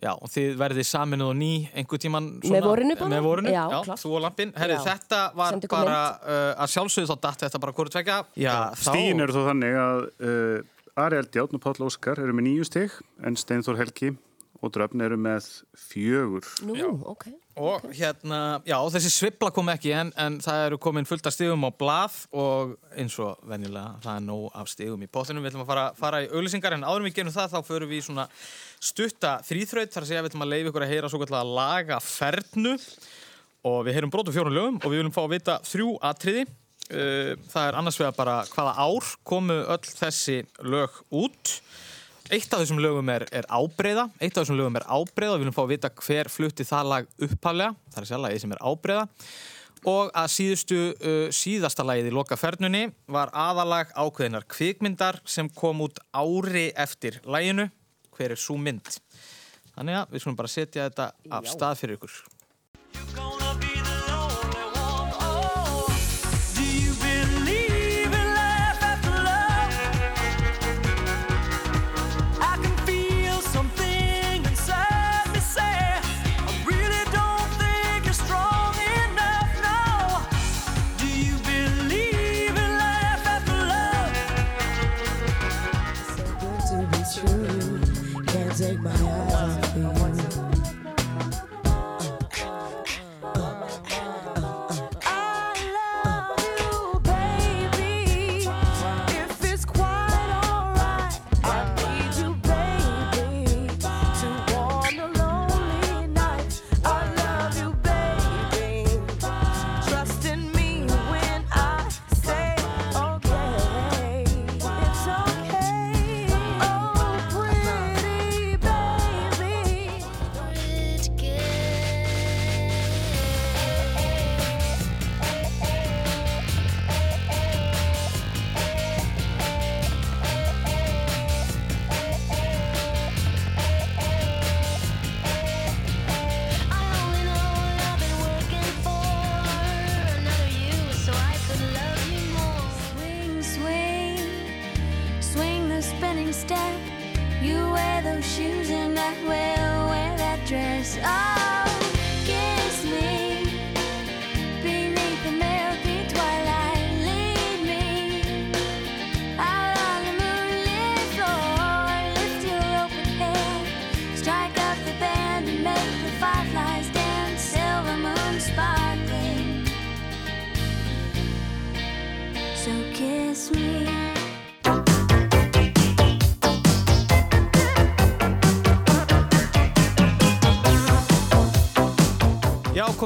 Já, og þið verðið saminuð og ný einhver tíman Með vorinu bara? með vorinu, Já, já, þú og lampin Herri, Já. þetta var Sendi ykkur bara uh, að sjálfsögðu þá datt þetta bara hvort tvekja já, Stíin eru þó þannig að uh, Ari Eldjátt og Páll Óskar eru með nýju stig en Steinþór Helgi og Dröfn eru með fjögur. Nú, ok. Og hérna, já, þessi svibla kom ekki en, en það eru komin fullt af stigum á blað og eins og venjulega það er nóg af stigum í pottinum. Við ætlum að fara, fara í auglýsingar en áður en við gerum það þá förum við í svona stutta þrýþraut þar að segja að við ætlum að leiða ykkur að heyra svo kallega laga fernu og við heyrum brotu fjórum lögum og við viljum fá að vita þrjú atriði. Uh, Það er annars vegar bara hvaða ár komu öll þessi lög út. Eitt af þessum lögum er, er ábreyða, eitt af þessum lögum er ábreyða við viljum fá að vita hver flutti það lag upphaflega, það er sér lagið sem er ábreyða og að síðustu, uh, síðasta lagið í loka fernunni var aðalag ákveðinar kvikmyndar sem kom út ári eftir laginu, hver er svo mynd? Þannig að við skulum bara setja þetta af stað fyrir ykkur.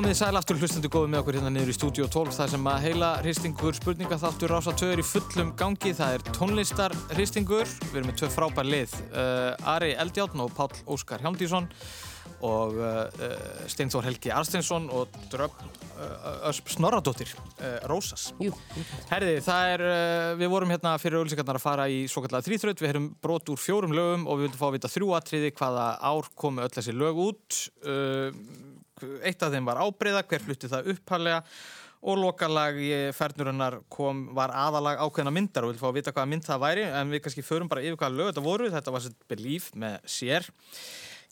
Komið sæl aftur hlustendur góðu með okkur hérna niður í stúdíu 12 þar sem að heila hristingur spurningaþáttur rása tvö er í fullum gangi. Það er tónlistar hristingur við erum með tvö frábær lið uh, Ari Eldjárn og Páll Óskar Hjándísson og uh, uh, Steinþór Helgi Arsteinsson og Dröfn uh, Ösp Snorradóttir uh, Rósas. Jú. Herði, það er, uh, við vorum hérna fyrir auðlýsingarnar að fara í svo kallega þrýþraut, við erum brot úr fjórum lögum og við vildum fá að vita þrjú atriði hvaða ár komu öll þessi lög út. Uh, eitt af þeim var ábreyða, hver flutti það upphalega og lokalag í fernurinnar kom, var aðalag ákveðna myndar og við viljum fá að vita hvaða mynd það væri en við kannski förum bara yfir hvaða lög þetta voru. Þetta var Set Believe með sér.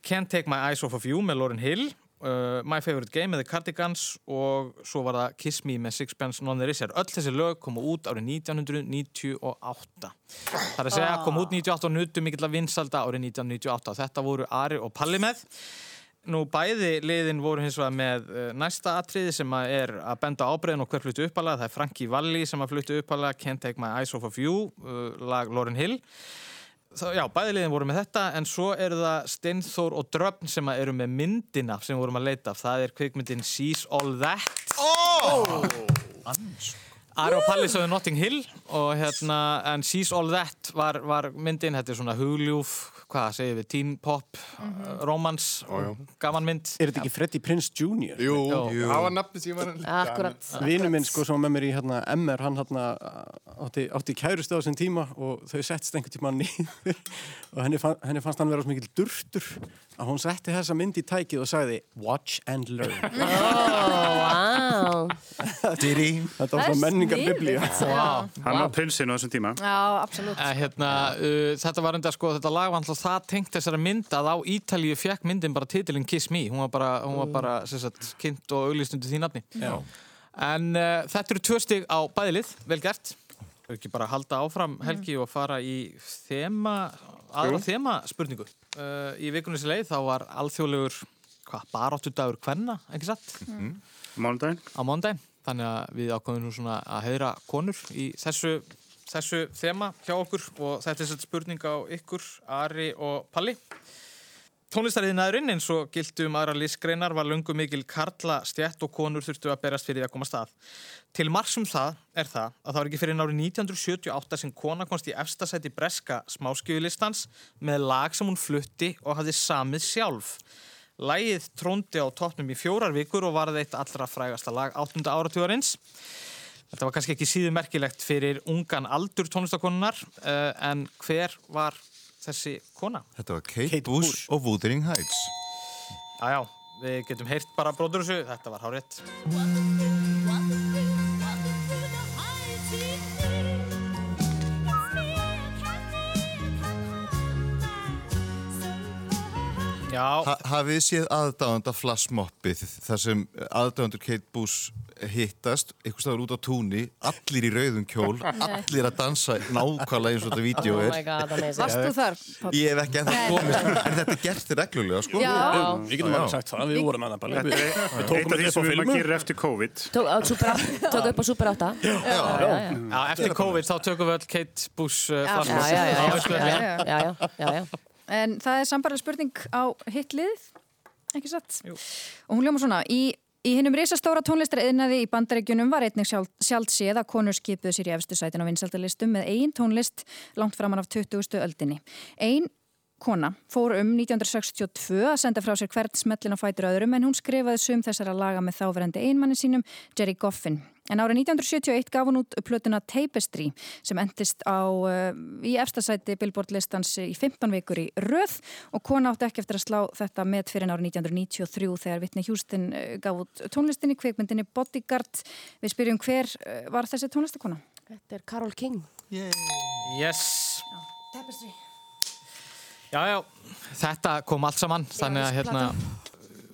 Can't Take My Eyes Off of You með Lauryn Hill uh, My Favorite Game með The Cardigans og svo var það Kiss Me með Sixpence None There Is Here. Öll þessi lög komu út árið 1998 Það er að segja, kom út 98 og nutu mikill að vinsalda árið 1998 þetta voru Ari og Palli með Nú bæði liðin voru hins vegar með uh, næsta atriði sem að er að benda ábreyðin og hver fluttu uppalega. Það er Frankie Valli sem að fluttu uppalega Can't Take My Eyes Off of You, uh, lag Lauryn Hill. Þá, já, bæði liðin voru með þetta en svo eru það Steinþór og Dröfn sem að eru með myndina sem vorum að leita. Það er kvikmyndin She's All That. Oh! Ari og Palli sögðu Notting Hill og hérna, en She's All That var, var myndin, þetta er svona hugljúf, hvað segir við, teen pop, mm romans, gaman mynd. Er þetta ekki Freddie Prinze Jr.? Jú, Jú. það var nafni sem ég var Akkurat. Vinu minn sko sem var með mér í hérna MR, hann hérna átti, átti kærustu á þessum tíma og þau settist einhvern tíma niður *laughs* og henni, fann, henni fannst hann vera svo mikil durtur að hún setti þessa mynd í tækið og sagði Watch and learn. *laughs* Vá. Diri. Þetta var svona menningar sniðugt, biblía. já. Hann var prinsinn á þessum tíma. Já, absolutt. Eh, Hérna, uh, þetta var enda sko, þetta lag var alltaf það tengt þessara mynd að á Ítalíu fekk myndin bara titilinn Kiss Me, hún var bara, hún var bara sagt, kynnt og auglýst undir því nafni. Já. En uh, þetta eru tvö stig á bæðilið, vel gert. Þau ekki bara halda áfram Helgi og fara í þema, aðra þema spurningu. Uh, í vikunni sem leið þá var alþjóðlegur, hvað, baráttudagur kvenna, ekki satt? Mánudaginn. Á mándaginn. Þannig að við ákvæmum nú svona að heiðra konur í þessu, þessu þema hjá okkur og þetta er sett spurning á ykkur, Ari og Palli. Tónlistariðinaðurinn eins og giltum aðra listgreinar var lungu mikil karla stjætt og konur þurftu að berast fyrir að koma stað. Til margsum það er það að það var ekki fyrir árið 1978 sem kona komst í efstasæti breska smáskjöfulistans með lag sem hún flutti og hafði samið sjálf. Lægið tróndi á toppnum í fjórar vikur og varði eitt allra frægasta lag 8. áratugurins. Þetta var kannski ekki síðu merkilegt fyrir ungan aldur tónlistakonunar uh, en hver var þessi kona? Þetta var Kate, Kate Bush, Bush. og Wuthering Heights. Já, já, við getum heyrt bara bróður þessu, þetta var hárétt. Ha, hafið séð aðdáðanda flashmoppið þar sem aðdáðandur Kate Bush hittast? Einhvers staðar út á túnni, allir í rauðum kjól *laughs* allir að dansa nákvæmlega eins og þetta vídeo Oh er. Varst þú þar? Páll? Ég hef ekki ennþá Nei. komist en þetta gerst reglulega sko. Já. Við getum alveg sagt það, við vorum annað bara. Við við tókum þetta upp á sem við filmu gerir eftir COVID. Tók, á Super 8, tók upp á Super 8 Já, já, já Já, eftir COVID þá tökum við öll Kate Bush uh, Já, flashback. Já, já, En það er sambarlega spurning á hitlið, ekki satt? Jú. Og hún ljóma svona, í, í hinnum risastóra tónlistariðnaði í bandaríkjunum var einnig sjálf, sjálf séð að konur skipuðu sér í efstu sætin á vinsaldalistum með ein tónlist langt framan af 20. öldinni. Ein kona fór um 1962 að senda frá sér hvert smellin á fætur öðrum en hún skrifaði sum þessara laga með þáverandi einmanni sínum, Jerry Goffin. En árið 1971 gaf hún út plötuna Tapestry sem endist á, uh, í efstasæti Billboard listans í 15 vikur í röð og kona átti ekki eftir að slá þetta með fyrir en árið 1993 þegar Whitney Houston uh, gaf út tónlistinni, kvikmyndinni Bodyguard. Við spyrjum hver uh, var þessi tónlistakona? Þetta er Carol King Yes. Tapestry Já, já, þetta kom allt saman, þannig að hérna,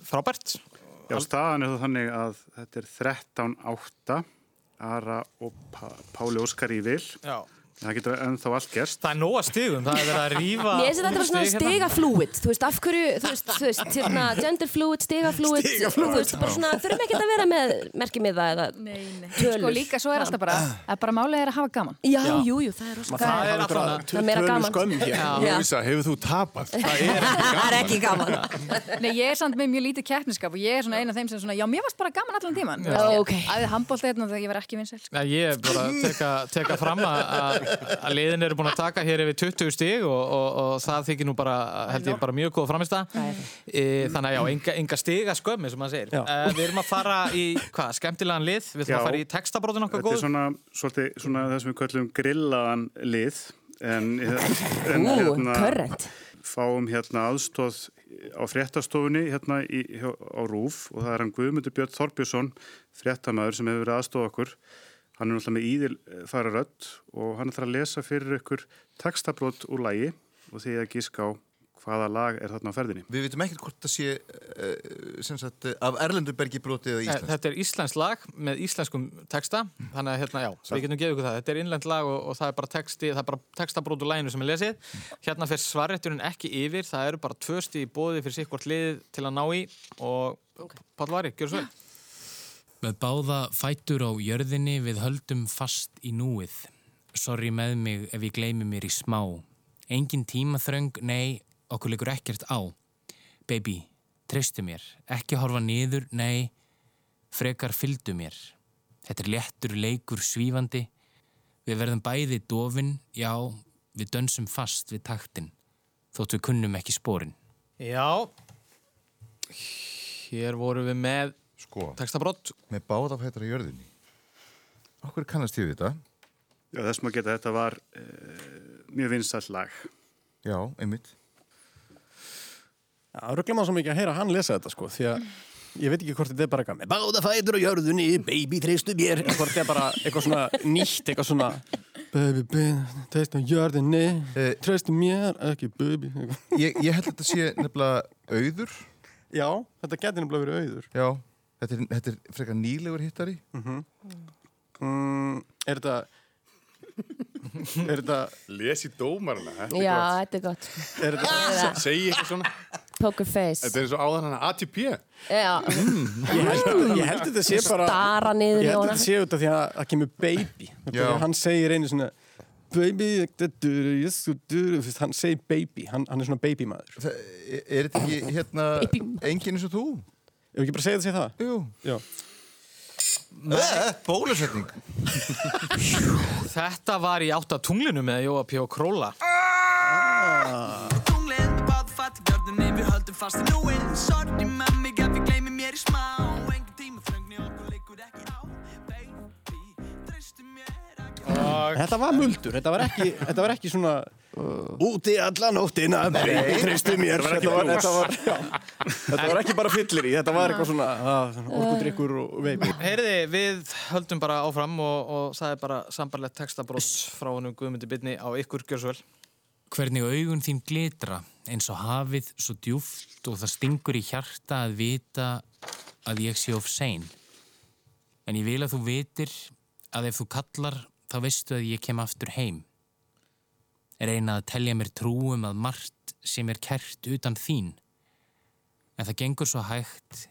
frábært. Já, staðan er það þannig að þetta er 13-8 Ara og Páli Óskar í vil Já. Það getur ennþá allt gerst. Það er nóga stigum, það er verið að rífa Mér finnst þetta bara svona stig stigaflúid Þú veist, af hverju, þú veist, þú veist *laughs* hérna, gender fluid, stigaflúid Þú veist, bara svona, þurfum ekki að vera með merkimiða eða Nei, nei. tölur. Sko líka svo er alltaf bara, að bara málið er að hafa gaman. Já, jú, jú, það er rosa Það er gaman. alltaf Það er meira gaman. skömm hér. Já. Lúisa, hefur þú tapað? *laughs* Það er ekki Það er ekki gaman. *laughs* Nei, ég er að að, að að liðin eru búin að taka hér yfir 20 stig og, og, og það þykir nú bara, held ég, bara mjög góð framista. E, þannig að já, enga, enga stiga skömmi, sem maður segir. E, við erum að fara í, hvað, skemmtilegan lið? Við ætlum að fara í textabrótin okkar Þetta er góð. svona, svolítið, svona það sem við kallum grillaðan lið en, *laughs* en Ú, körrent fáum hérna aðstóð á fréttastofunni hérna í, hjá, á Rúf og það er hann Guðmundur Björn Þorbjörnsson fréttamaður sem hefur verið aðstóð okkur hann er náttúrulega með íðil fara rödd og hann ætlar að lesa fyrir ykkur textabrót úr lægi og því að gíska á hvaða lag er þarna á ferðinni. Við veitum ekkert hvort það sé uh, sem sagt, uh, af Erlendubergi brotið eða Nei, Íslands Þetta er íslensk lag með íslenskum texta þannig að hérna, já, við getum gefið ykkur það. Þetta er innlend lag og, og það er bara texti það er bara textabrót úr læginu sem er lesið. Hérna fyrir svarrétturinn ekki yfir það eru bara tvö stíð í bóði fyrir sikkvort lið til að ná í og okay. Páll Vari, gjör svo vel Með báða fætur á jörðinni við höldum fast í núið. Sorry með mig ef ég gleymi mér í smá. Engin tímaþröng, nei, okkur leikur ekkert á. Baby, treystu mér. Ekki horfa niður, nei, frekar fylgdu mér. Þetta er léttur leikur svífandi. Við verðum bæði dofin, já, við dönsum fast við taktin. Þótt við kunnum ekki spórin. Já Hér vorum við með Sko, textabrót með báða fætur á jörðinni. Okkur kannast ég við þetta? Já, þess maður geta þetta var e, mjög vinsall lag. Já, einmitt. Já, ruggla maður svo mikið að heyra hann lesa þetta sko, því að ég veit ekki hvort þetta er bara eitthvað með báða fætur á jörðunni, baby treystu mér hvort þetta er bara eitthvað svona nýtt, eitthvað svona baby, baby, treystu jörðunni Eh, treystu mér, ekki baby. Ég, ég held að þetta sé nefnilega auður. Já, þetta getur nefnilega verið auður. Já, þetta er, þetta er frekar nýlegur hittari. Mm, Er þetta Er þetta Les í dómarna, þetta Já, gott. þetta er gott. Er þetta Segji eitthvað svona. Poker face. Þetta er eins og áðan hana ATP. Já, Ég held, ég held þetta sé bara stara niður Ég í held hana þetta sé út af því að það kemur baby. Hann segir einu svona Baby, ég Hann segir baby, hann, hann er svona baby maður. Það, er, er þetta ekki hérna enginn eins og þú? Ef ekki bara segja þetta sé það? Jú. Já. Eh, Bólusetning. *laughs* Þetta var í átta tunglinu með Jóa P. og Króla. Báða fætt í gjörðinni Við höldum fast í núið Sorry með mig ef ég gleymi mér í smá ekki Þetta var muldur, þetta var ekki, þetta var ekki svona Úti alla nóttina, baby, treystu mér Þetta var ekki þetta var, þetta, var, já, þetta var ekki bara fyllir í Þetta var eitthvað svona, svona orkudrykkur og baby Heyriði, við höldum bara áfram og, og það er bara sambarlegt textabrót frá honum Guðmundi Byrni á ykkur Gjörsvöld Hvernig augun þín glitra eins og hafið svo djúft og það stingur í hjarta að vita að ég sé of sein. En ég vil að þú vitir að ef þú kallar þá veistu að ég kem aftur heim. Reyna að telja mér trúum að margt sem er kert utan þín. En það gengur svo hægt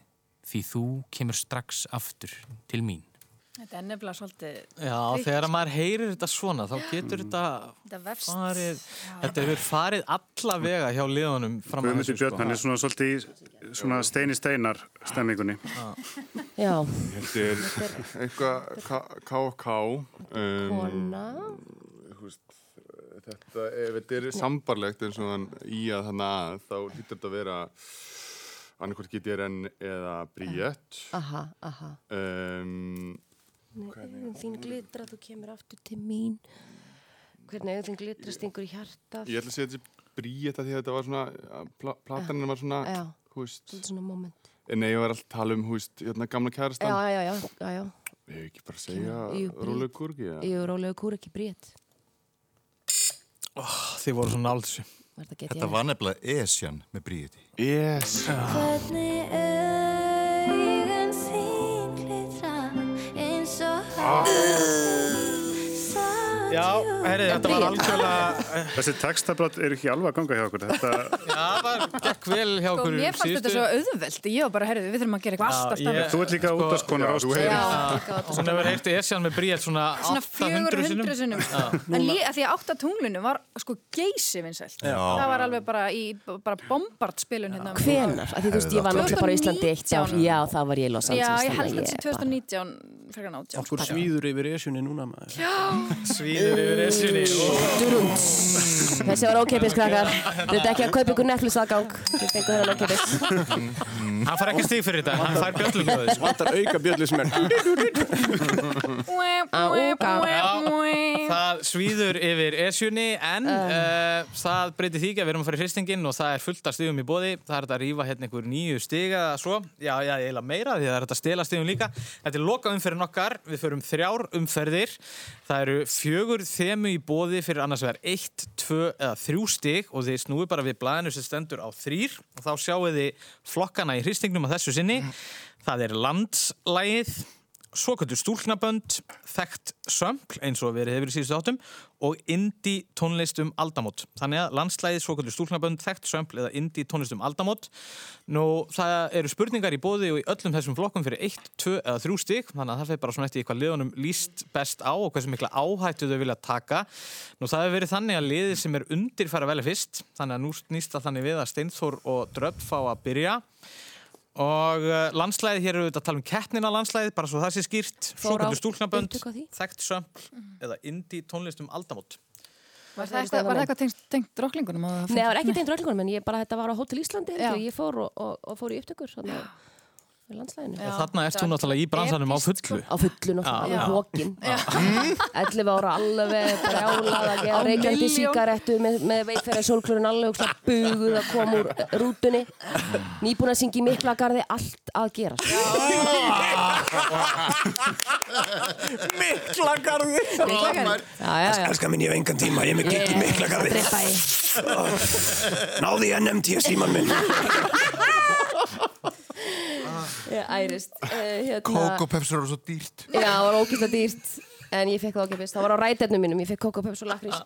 því þú kemur strax aftur til mín. Þetta er nefnilega svolítið... Já, ríkt. þegar maður heyrir þetta svona, þá getur þetta Þetta vefst. farið, þetta hefur farið alla vega hjá liðunum fram að þessu, Björn, hann er svona svolítið í svona steini steinar stemmingunni. Já. Þetta er eitthvað K&K um, Kona. Þetta, ef þetta er sambarlegt eins og hann í að þannig að þá hlýtur þetta að vera annarkvært GTRN eða Bríett Aha, aha. um, Auðun þín glitra, þú kemur aftur til mín. Hvernig þín glitra stingur í hjartað. Ég ætla að segja þetta Bríett að því að þetta var svona pla, platanin var svona Já. hú veist, Svolítið svona moment. en nei, ég var alltaf að tala um hú veist, hérna, gamla kærastan Já, já, já, já, já. Ég hef ekki bara að segja. Rólega ja. Jú, rólegu kúr ekki brét. Þið voru svona þessu. Þetta var nefnilega Esjan með bríði. Yes. Hvernig augun Já, herri, þetta var algjörlega... Þessi textabrott eru ekki alveg að ganga hjá okkur. Þetta, Já, það gekk vel hjá Sko, okkur mér fannst þetta svo auðveld. Ég var bara, herrið, við þurfum að gera eitthvað alltaf stafn. Þú ert líka þú Ásta. hefur- Já, líka útvarpskona. Svona hefur heyrti Esjan með Bríett svona Svona 800 sinnum. 400 sinnum. En lí, að því að átta tunglinu var sko geysi vinsælt. Það var alveg bara í bara bombardspilun hérna. Hvenar? Af því þú veist, ég var náttúrulega bara í Íslandi eitt ár. 2019. Já, það var ég í Los Angeles. Já, ég þannig held að að þetta sé 2019 frekar nátján. Okkur svíður yfir esjunni núna maður. Já. *laughs* Svíður yfir esjunni. *laughs* Þessi var ókeipis krakkar. *laughs* Þetta er ekki að kaupa ykkur Netflix aðgang. Þið fengur þennan ókeipis. Hann fær ekki stíg fyrir þetta, hann fær bjöllum Vantar auka bjöllismenn. Það svíður yfir esjunni en uh, það breytir því ekki að við erum að fara í hristingin og það er fullt af stigum í bóði. Það er að rífa hérna einhver nýju stiga eða svo. Já, já, eiginlega meira því það er að stela stigum líka. Þetta er loka umferðin okkar. Við förum þrjár umferðir. Það eru fjögur þemu í bóði fyrir annars vegar eitt, tvö eða þrjú stig og þið snúi bara við blæðinu sem stendur á þrýr og þá sjáu þið flokkana í hristingnum að þessu sinni. Það er landslægið svoköldu stúlknabönd, þekkt sömpl eins og verið hefur í síðustu áttum og indie tónlist um aldamót. Þannig að landslæðið svoköldu stúlknabönd, þekkt sömpl eða indie tónlist um aldamót. Nú, það eru spurningar í bóði og í öllum þessum flokkum fyrir 1, 2 eða 3 stík, þannig að það fyrir bara svona eftir hvað liðunum líst best á og hversu mikla áhættu þau vilja taka. Nú, það hefur verið þannig að liðið sem er undir fara velja fyrst, þannig að nú snýst það þannig við að Steinþór og Dröpp fá að byrja. Og uh, landslæðið, hér eru við að tala um keppnina landslæðið, bara svo það sé skýrt, svoköldu stúlknabönd, þekkt sömpl eða indie tónlist um aldamót. Var það eitthvað, eitthvað tengt, tengt drottlingunum? Nei, það var ekki tengt röllingunum, en ég bara, þetta var á Hotel Íslandi, ég fór og, og, og fór í upptökur, þannig að við landslæðinu. Og þarna ert þú náttúrulega í bransanum á fullu. Á fullu náttúrulega, Já. alveg hókin. 11 ára alveg *laughs* brjálað að gera Á reykjandi síkarettu með, með veikferðar sólklurinn alveg buguð að koma úr rútunni. Nýbúin að syngja í Miklagarði, allt að gera. Miklagarði. Miklagarði. Já, já, já. Elskar minn, ég hef engan tíma, ég er með gig í Miklagarði. Náði ég NMT síman minn. *laughs* Ég ærist. Uh, hérna, Kókopepsur eru svo dýrt. Já, það var ókvæmst dýrt. En ég fekk það okkipist. Það var á rætefnum mínum. Ég fekk kókopeps og lakrís.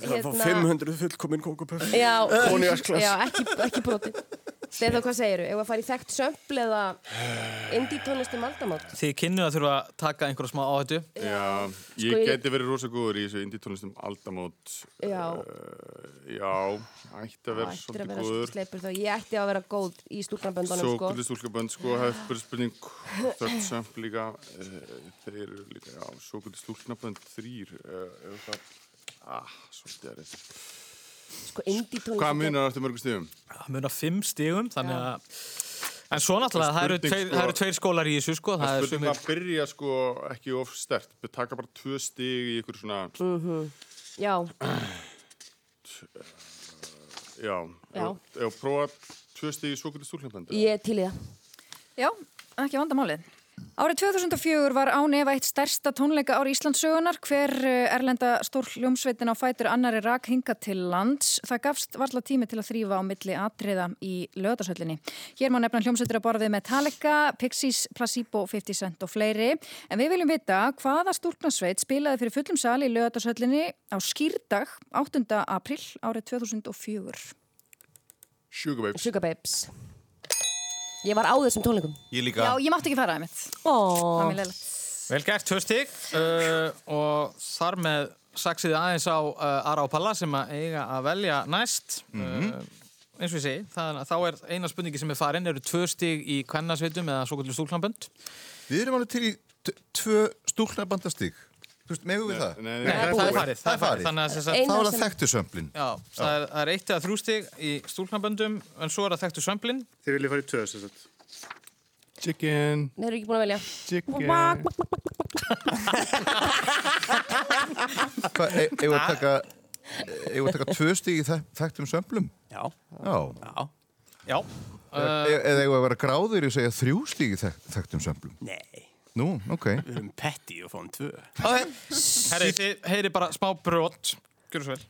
Það var 500 fullkominn kókupöf. Já, Kóniaksklass. já ekki, ekki broti. Steður, hvað segiru? Ef að fara í þekkt sömpl eða indie tónlistum aldamót? Þið kynnu að þurfa að taka einhverja smá áhættu. Já, Sko, ég ég- geti verið rosa góður í þessu indie tónlistum aldamót. Já. Uh, já, ætti að vera að svolítið vera góður. sleipur þá. Ég ætti að vera góð í stúknarböndunum, Svo sko. gullið stúlkabönd, sko, það er bara spurning *laughs* þörd samt líka, uh, þeir eru líka, já, svo gullið stúlkabönd þrýr, uh, ef það, ah, svolítið er þetta. Sko, indie tónlist. Hvað munar eftir mörgum stíðum? Það munar fimm stigum, þannig að... En svo náttúrulega, það eru Spurning, tveir, sko- það eru tveir skólar í þessu, sko. Það Það er spurning að byrja, sko, ekki of stert, við taka bara tvö stig í ykkur svona, Mhm. Já, já, Já. ef prófa tvö stig í svo gullið stúlkabönd. ég er til í það. Já, ekki vandamálið. Árið 2004 var án efa eitt stærsta tónleika ári Íslandssögunar hver eh, erlenda stór hljómsveitin á fætur annari rak hinga til lands. Það gafst varla tími til að þrýfa á milli atriða í lögadarsöllinni. Hér má nefna hljómsveitir að borðið Metallica, Pixies, Placebo, 50 Cent og fleiri. En við viljum vita hvaða stúrknarsveit spilaði fyrir fullum sali í lögadarsöllinni á skýrdag 8. april árið 2004. Sugar Babes. Sugar Babes. Ég var á þessum tónleikum. Ég Já, ég mátti ekki fara það mitt. Ó. Það er mér leiligt. Vel gert, tvö stig uh, og þar með saksiði aðeins á uh, Ara og Palla sem að eiga að velja næst uh, eins og ég segi, það, þá er eina spurningi sem er farin, eru tvö stig í kvennasveitum eða svo kvöldur stúlklambönd Við erum alveg til í tvö stúlnabandastig. Þú veist, megum við það? Nei, Nei, það er búið. farið, það er farið. Þannig að Þá er það þekktu sömplin. Já, það er, það er eitt eða þrjú stig í stúlklamböndum en svo er það þekktu sömplin Þið viljið fara í tvö, sem sagt. Chicken. Nei, eru ekki búin að velja. Chicken. Hvað, e- eigum við að taka, eigum við að taka tvö stig í þek- þekktum sömplum? Já. Já. Já. Já. E- Eða eigum við að vera gráður í að segja þrjú stig í þek þekktum sömplum? Nei. Nú, ok. Við erum petti og fáum tvö. Herri, þið heyri bara smá brot Gjörðu svo vel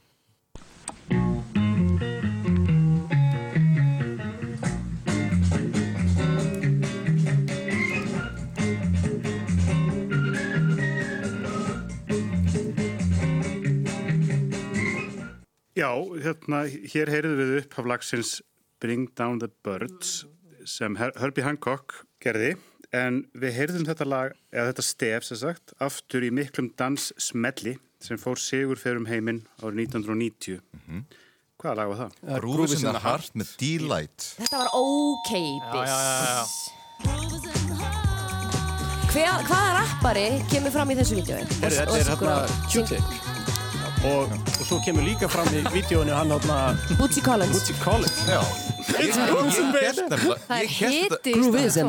Já, hérna, hér heyrðum við upp af lagsins Bring Down the Birds sem Her Herbie Hancock gerði en við heyrðum þetta lag, eða þetta stef sem sagt, aftur í miklum dans smelli sem fór sigur fyrir um heiminn árið 1990. Hvaða lag var það? Grooves in the Heart með Delight. Þetta var ókeipis. Já, já, já, Hver, hvaða rappari kemur fram í þessu? Herri, þetta er hérna Q-Tip. Og, og svo kemur líka fram í vídjónu hann hérna Bootsy Collins. Bootsy Collins. Já. Það er Ég held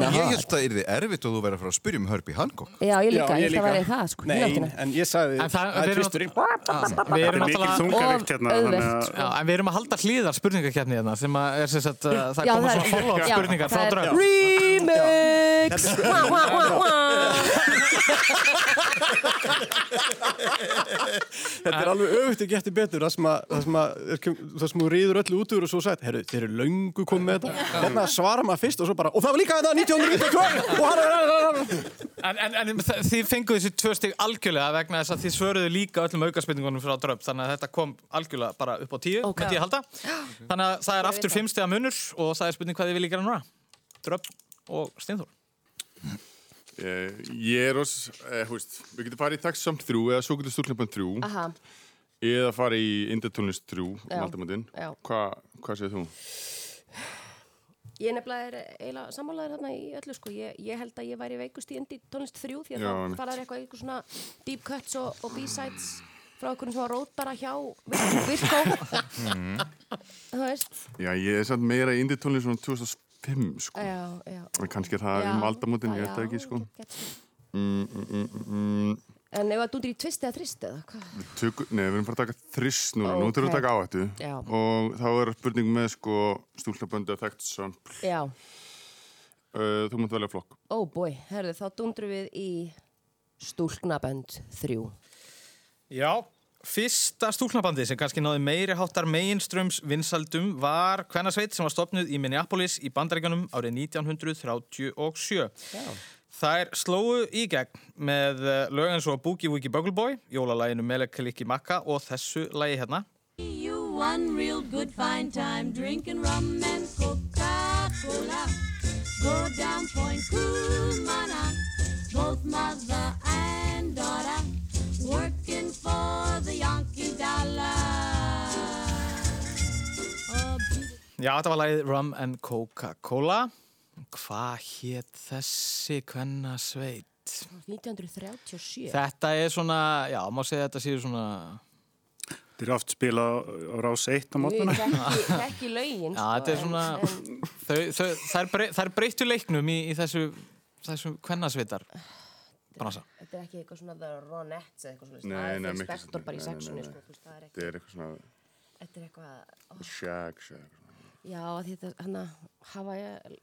að það yrði erfitt og þú verið að fara að spyrja um Herbie Hancock. Já, ég líka, ég held að væri það, sko. Nei, en ég sagði, það- það er tvisturinn. Við erum náttúrulega hérna, þannig að Já, en við erum að halda hlýðar spurningakeppni hérna sem að er sem sagt, uh, það koma það svona er- follow-up spurningar frá það er- drögg Remix! Wah, wah, wah, wah. Þetta er alveg öfugt að geta betur það sem að, það sem að, það sem þú rýður öllu út úr og svo sagt, herru, þeir eru löngu komið með þetta. Hérna svara maður fyrst og svo bara og það var líka þetta 1992 og hann er En, þið fenguð þessi tvö stig algjörlega vegna þess að þið svöruðu líka öllum aukarspurningunum frá drögg þannig að þetta kom algjörlega bara upp á tíu Ok. með tíu halda. Þannig að það er aftur fimm stiga munur og það er spurning hvað þið viljið gera núna. Drögg og Steinþór. Eh, Ég er ós, eh, við getum farið í Tax Samt 3 eða svo getur stúrknapan 3 Aha, eða farið í Indertónlist 3 um. Hvað hva segir þú? Ég nefnilega er eiginlega sammálaður þarna í öllu, sko. Ég, ég held að ég væri veikust í indie tónlist þrjú því að Já, þá einmitt. fara þær eitthvað eitthvað svona deep cuts og, og b-sides frá einhverjum svona rótara hjá Vir- *laughs* Virkó. Þú veist? Já, ég er samt meira í Indertónlist svona 2005, sko. Já, já. En kannski er það Já, um aldamöndin, ég veit það ekki, sko. gets it. Mm, mm, mm, mm, En ef að dúndir í tvist eða þrist eða hvað? Nei, við erum bara að taka þrist núna, nú Ok. þurfum við að taka áhættu Já. og þá er spurning með sko stúlnaböndi að þekkt sampl. Já. Uh, þú mátt velja flokk. Oh boy, herðu, þá dundrum við í stúlknabönd þrjú. Já, fyrsta stúlknabandi sem kannski náði meiri háttar meginströms vinsaldum var Kvennasveit sem var stopnuð í Minneapolis í Bandaríkanum árið 1937. Já. Þær slóu í gegn með eh, lög eins og Boogie Woogie Bugle Boy, jólalæginu Melekaliki Makka og þessu lægi hérna. You one real good fine time drinking rum and Coca-Cola. Go down Point Cumana, both mother and daughter, working for the Yankee dollar. Oh, Já, þetta var lægið Rum and Coca-Cola. Hvað hétt þessi Kvennasveit? 1937. Þetta er svona, já, má segja að þetta séu svona... Þið eru oft spila á, rás 1 á Ég mótnana. þekki, þekki *laughs* lögin, Já, sko, þetta er svona, en, þau, þau, þær, brey, þær breyttu leiknum í, í þessu, þessu kvennasveitar bransa. þetta er ekki eitthvað svona The Ronettes eða eitthvað svona, Nei, það er nei, nei. sko, það er ekki, Þetta er eitthvað svona þetta er eitthvað, shag, shag. Já, því þetta, hann að hafa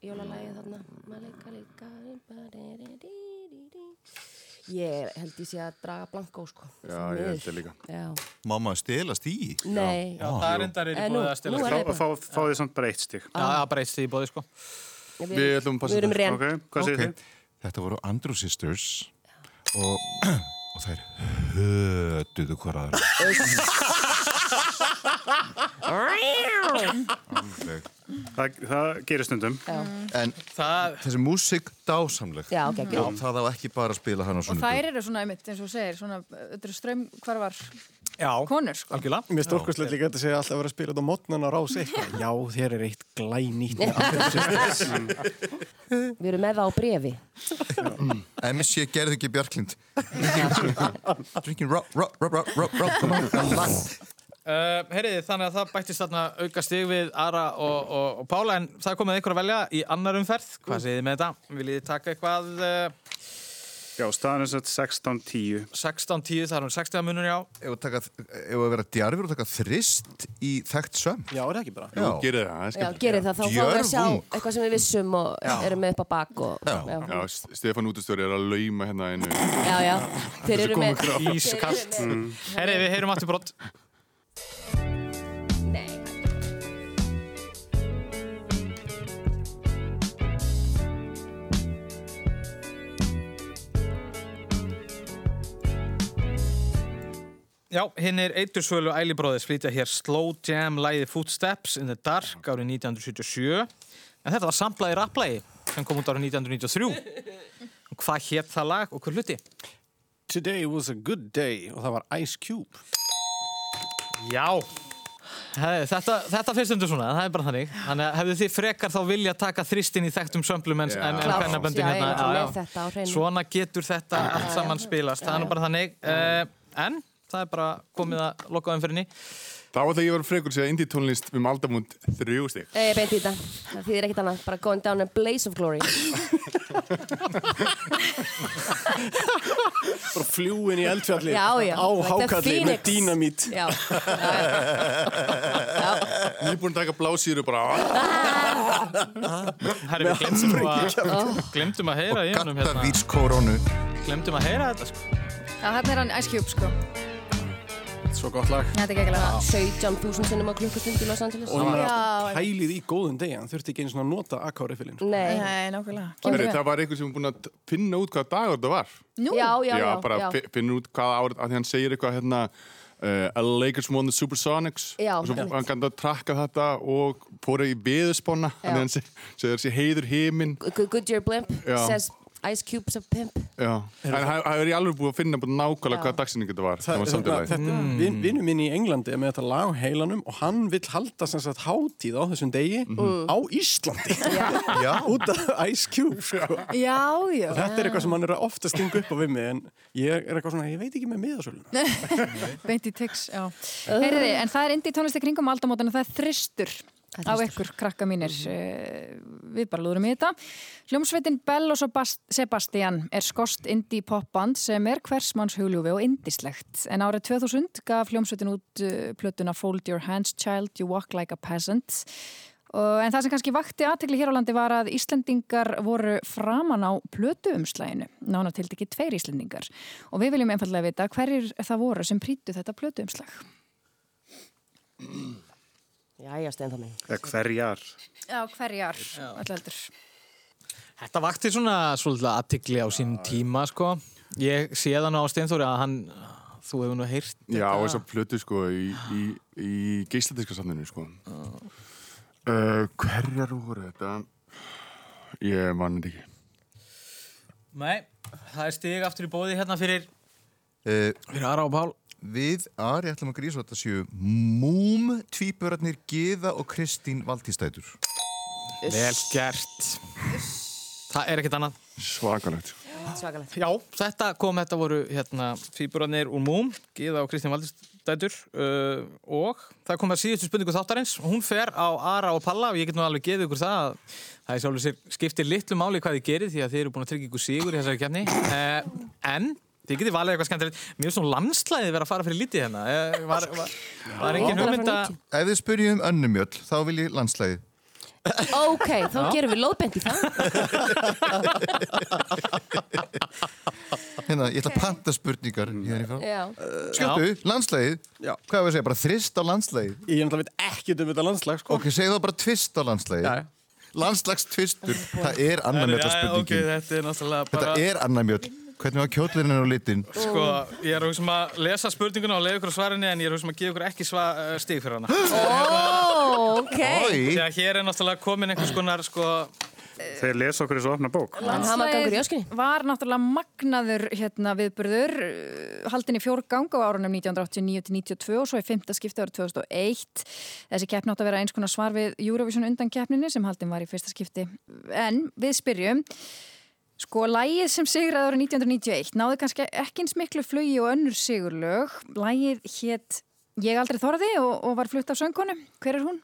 jólalægið þarna Malika, lika, ba-di-di-di-di-di. Ég held ég sé að draga blankó, sko Já, ég held ég líka. Já, maður stelast í? Nei. Já, það er endar er í bóðið að stela nú stig. ég bara- Fá, fá þið samt bara eitt stig. Já, bara eitt stig í bóðið, sko. Við- Við ætlum að passa þetta. ren. Ok, hvað segir Ok, þið? Þetta voru Andrew Sisters og, *clears throat* og þær hötuðu hver aðra. Alveg. *laughs* *laughs* Það, það gerir stundum. En það... þessi músík dásamleg. Já, geggjuð. Það á ekki bara að spila hann á Og sunnudum. þær eru svona, einmitt, eins og þú segir, svona, þetta eru strömmkvarvar Já, konur, sko. algjörlega. Mér stórkoslega líka þetta segja alltaf að vera að spila þetta á mótnan á rás eitthvað. Já, þér er eitt glænýtt með Andrew Við erum með það á brefi. MSC gerði ekki Björklind. Drinking rock, rock, rock, rock, rock, rock, come on, come on. Uh, heyriði, þannig að það bættist þarna auka stig við Ara og, og, og Pála en það komið ykkur að velja í annar umferð hvað segið þið með þetta? Viljið þið taka eitthvað uh, Já, staðan er sett 16-10 16-10, það er um 60 munur já Ef að taka- ef að vera djarfur og taka þrist í þekkt söm. Já, er það ekki bara? Já, gerið það, það Já, gerir það, þá fáum við að sjá eitthvað sem við vissum og Já. erum með upp á bak og, já. Já, S- Stefán Útustjóri er að lauma hérna einu. Já, já. Þeir eru með- Mm. Herri, við heyrum aftur brott Já, hinn er Eitursvölu Ælibróðis flytja hér Slow Jam læði Footsteps in the Dark árið 1977 en þetta var samplaði rapplægi sem kom út árið 1993 og hvað hétt það lag og hver hluti? Today was a good day og það var Ice Cube. Já. Hei, þetta, þetta finnst undir svona, það er bara þannig. Þannig að hefðu þið frekar þá vilja taka þristin í þekktum sömplum en, Já, hérna. ég er með þetta á hreinu. Svona getur þetta allt saman spilast. Það er nú bara þannig. Uh, En það er bara komið að loka umfyrinni Þá ætla ég að vera frekur sér að indie tónlist um aldamund þrjú stig. Ég beint í þetta. Það þýðir ekkert annað. Bara going down a blaze of glory. *laughs* Bara fljúin í eldfjalli Já, já. á hákalli með dínamít. Já. *laughs* Nýbúin að taka blásýru bara... *laughs* Herri, við glemtum að, glemtum að heyra í honum hérna. Glemtum að heyra þetta sko Já, hérna er hann Cube, sko. Svo gott lag. Þetta er geggilega. 17.000 sinnum á klukkustund í Los Angeles. Og Já. alltaf pælið í góðum degi. Hann þurfti ekki einu svona að nota akkárifilinn. Nei. Nei, nákvæmlega. Það var einhver sem er búin að finna út hvað dagur þetta var. Nú? Já, já, já. bara já. fi- finna út hvað árið, af því hann segir eitthvað hérna uh, LA Lakers won the Supersonics Já, og svo hann kannu að trakka þetta og fóru í Já. að hann seg- segir þessi heiður heiminn Good, good year blimp. Já. Says Ice Cubes of Pimp. Já, en það er ég alveg búið að finna nákvæmlega Já. hvað dagsinning þetta var Það, það var þetta, samtidig þetta vin, vinnu minn í Englandi er með þetta lag heilanum og hann vill halda sem sagt hátíð á þessum degi á Íslandi Já. *laughs* út af Ice Cube sko. Já, já. Og þetta er eitthvað sem hann er ofta að stinga upp á við mig en ég er eitthvað svona, ég veit ekki með miðasöluna *laughs* Beint í tix, já. Heyriði, en það er indi tónlisti kringum aldamótana, það er þristur er á ykkur krakka mínir. Eh, Við bara lúðurum í þetta. Hljómsveitin Bell og Sebast- Sebastian er skost indie popband sem er hversmanns hugljúfi og indislegt. En árið 2000 gaf hljómsveitin út uh, plötuna Fold Your Hands Child, You Walk Like a Peasant. En það sem kannski vakti aðtekli hér á landi var að Íslendingar voru framan á plötuumslæginu, nána til ekki tveir Íslendingar. Og við viljum einfallega vita hverjir það voru sem prýttu þetta plötuumslag. Jæja, Steinþór minn. Eða hverjar. Já, hverjar, alltaf heldur. Þetta vakti svona svolítið aðtikli á sín tíma sko Ég sé það nú á Steinþóri að hann þú hefur nú heyrt Já, og þess að plötu sko í, í, í geisladiska safninu sko uh, Hverjar voru þetta? Ég mann þetta ekki Nei, það er stig aftur í bóði hérna fyrir Uh, Fyrir Ara og Pál Við Ari ætlum að grísa þetta séu Múm, tvíburarnir Gíða og Kristín Valdístætur Vel gert. Það er ekkert annað. Svakalegt. Svakalegt. Já, þetta kom, þetta voru hérna tvíburarnir úr Múm, Gíða og Kristín Valdistætur uh, og það kom að síðustu spurningu þáttarins. Og hún fer á Ara og Palla og ég get nú alveg geðið ykkur það að það er sjálfur sér skiptir litlu máli hvað þið gerir því að þið eru búin að tryggja ykkur sigur í þessari kefni uh, en þið getið valið eitthvað skemmtilegt mér er svona landslæði verið að fara fyrir lítið hérna uh, var, var, var engin hugmynda Ef þið spyrjum um önnumjöll, þá vil ég landslæði Ok, þá Já. gerum við lóðbent í það. *laughs* Hérna, ég ætla að panta spurningar hérna í frá. Já. Skjóttu, landslægið. Já. Hvað er að segja, bara þrist á landslægið? Ég náttúrulega veit ekkert um þetta landslag, sko. Ok, segðu þá bara tvist á já. Landslagstvistur, það er annar mjöla Já, ok, spurningin. þetta er náttúrulega Er. Hvernig var kjóllurinn á litin? Sko, ég er að hugsa um að lesa spurninguna og leiða ykkur svarinni en ég er að hugsa um að gefa ykkur ekki sva, uh, stig fyrir hana. *gasps* Ó, ok. Að hér er náttúrulega komin einhvers konar, sko... Þeir lesa okkur í svo opna bók. Öskunni. var náttúrulega magnaður hérna, viðburður uh, haldin í fjórgang á árunum 1989-92 og svo í fymta skipti árið 2001 þessi keppni átt að vera eins konar svar við Eurovision undan keppninni sem haldin var í fyrsta skipti en við spyrjum Sko, lægið sem sigraði árið 1991 náði kannski ekki eins miklu flugi og önnur sigurlög. Lægið hétt Ég aldrei þorði og, og var flutt af söngkonu. Hver er hún?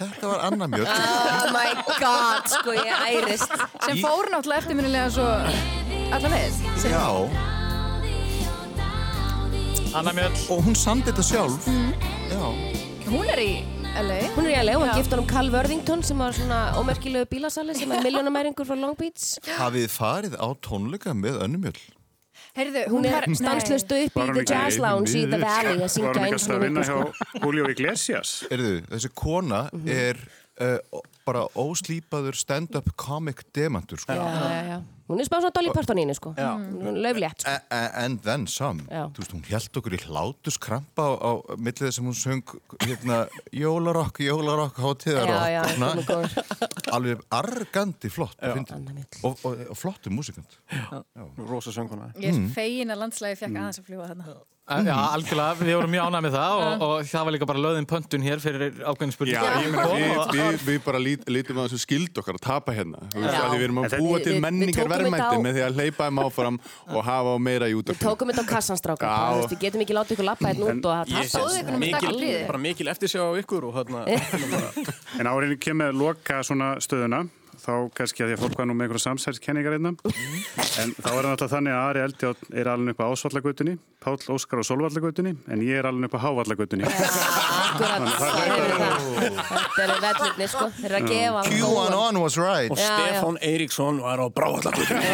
Þetta var annar mjöl. *laughs* Oh my god, sko ég ærist. Sem fór náttúrulega eftirminnilega svo alla leið. Sem- Já. Anna Mjöll. Og hún sandi þetta sjálf. Já. Hún er í LA. Hún er í LA og hann gift honum Carl Worthington sem var svona ómerkilegu bílasali sem er miljónamæringur frá Long Beach. Hafið þið farið á tónleika með önnur mjöl? Heyrðu, Hún er stanslust upp í The Jazz Lounge í The Valley að Var syngja hún ekki eins alltaf að vinna hjá og Julio Iglesias? Erðu, þessi kona er uh, bara óslýpaður stand-up comic demantur, sko. Já, já, já. Hún er svona Dolly Parton í henni, sko. Löflétt, sko. A- a- And then some. Veist, hún held okkur í hlátuskrampa á, á millið þess að hún söng hérna, jólarokk, jólarokk, hátíðar Já, já, og hún góður. *laughs* alveg argandi flott og, og, og flottu músikant. Rosa sönguna. Ég er Mm. fegin að landslægi fekk aðeins að fljúa þarna. Já, algjörlega, við vorum mjög ánægð með það og, og það var líka bara löðin pöntun hér fyrir ákveðin spurning. Já, ég meina, við, við, við bara lít, lítum að þessu skild okkar að tapa hérna. Við erum að búa við- til við- við menningar verðmætti með því að hleypa þeim áfram og hafa meira í Við útvarpinu. tókum þetta á kassanstráka. Við getum ekki látið ykkur lappa hérna út og það tapast. bara mikil eftirsjá á ykkur *laughs* En áriðin kemur loka svona stöðuna þá kannski að því að fólk var nú með einhverja samsæðiskenningar einna en þá er það náttúrulega þannig að Ari Eldjátt er alveg upp á Ásvallagutunni Páll Óskar á Solvallagutunni en ég er alveg upp á er það. Þetta eru vellirni, sko. Þeir eru að gefa. Q1 was right. Og. Stefán Eiríksson var á brávallagutunni.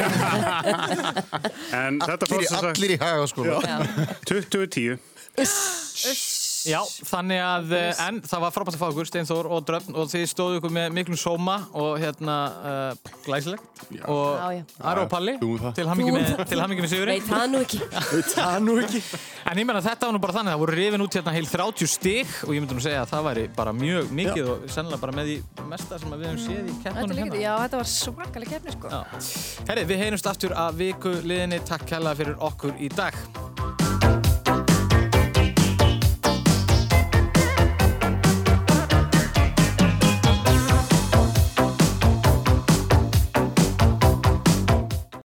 En þetta fór Allir, í haga, sko. Já. 2010 Já, þannig að, eh, en það var frábært að fá ykkur, Steinþór og Dröfn og þið stóðu ykkur með miklum sóma og hérna uh, glæsilegt og Já, já. Og Palli um það. til um með, sigurinn. Veit það nú ekki. *laughs* Veit það nú ekki. En ég menna þetta var nú bara þannig, það voru rifin út hérna heil 30 stig og ég myndi nú segja að það væri bara mjög mikið og sennilega bara með því mesta sem við hefum séð í keppnunum hérna. já, þetta var svakalega keppni sko. Já. Herri, við heyrumst aftur að viku liðinni. Takk kærlega fyrir okkur í dag.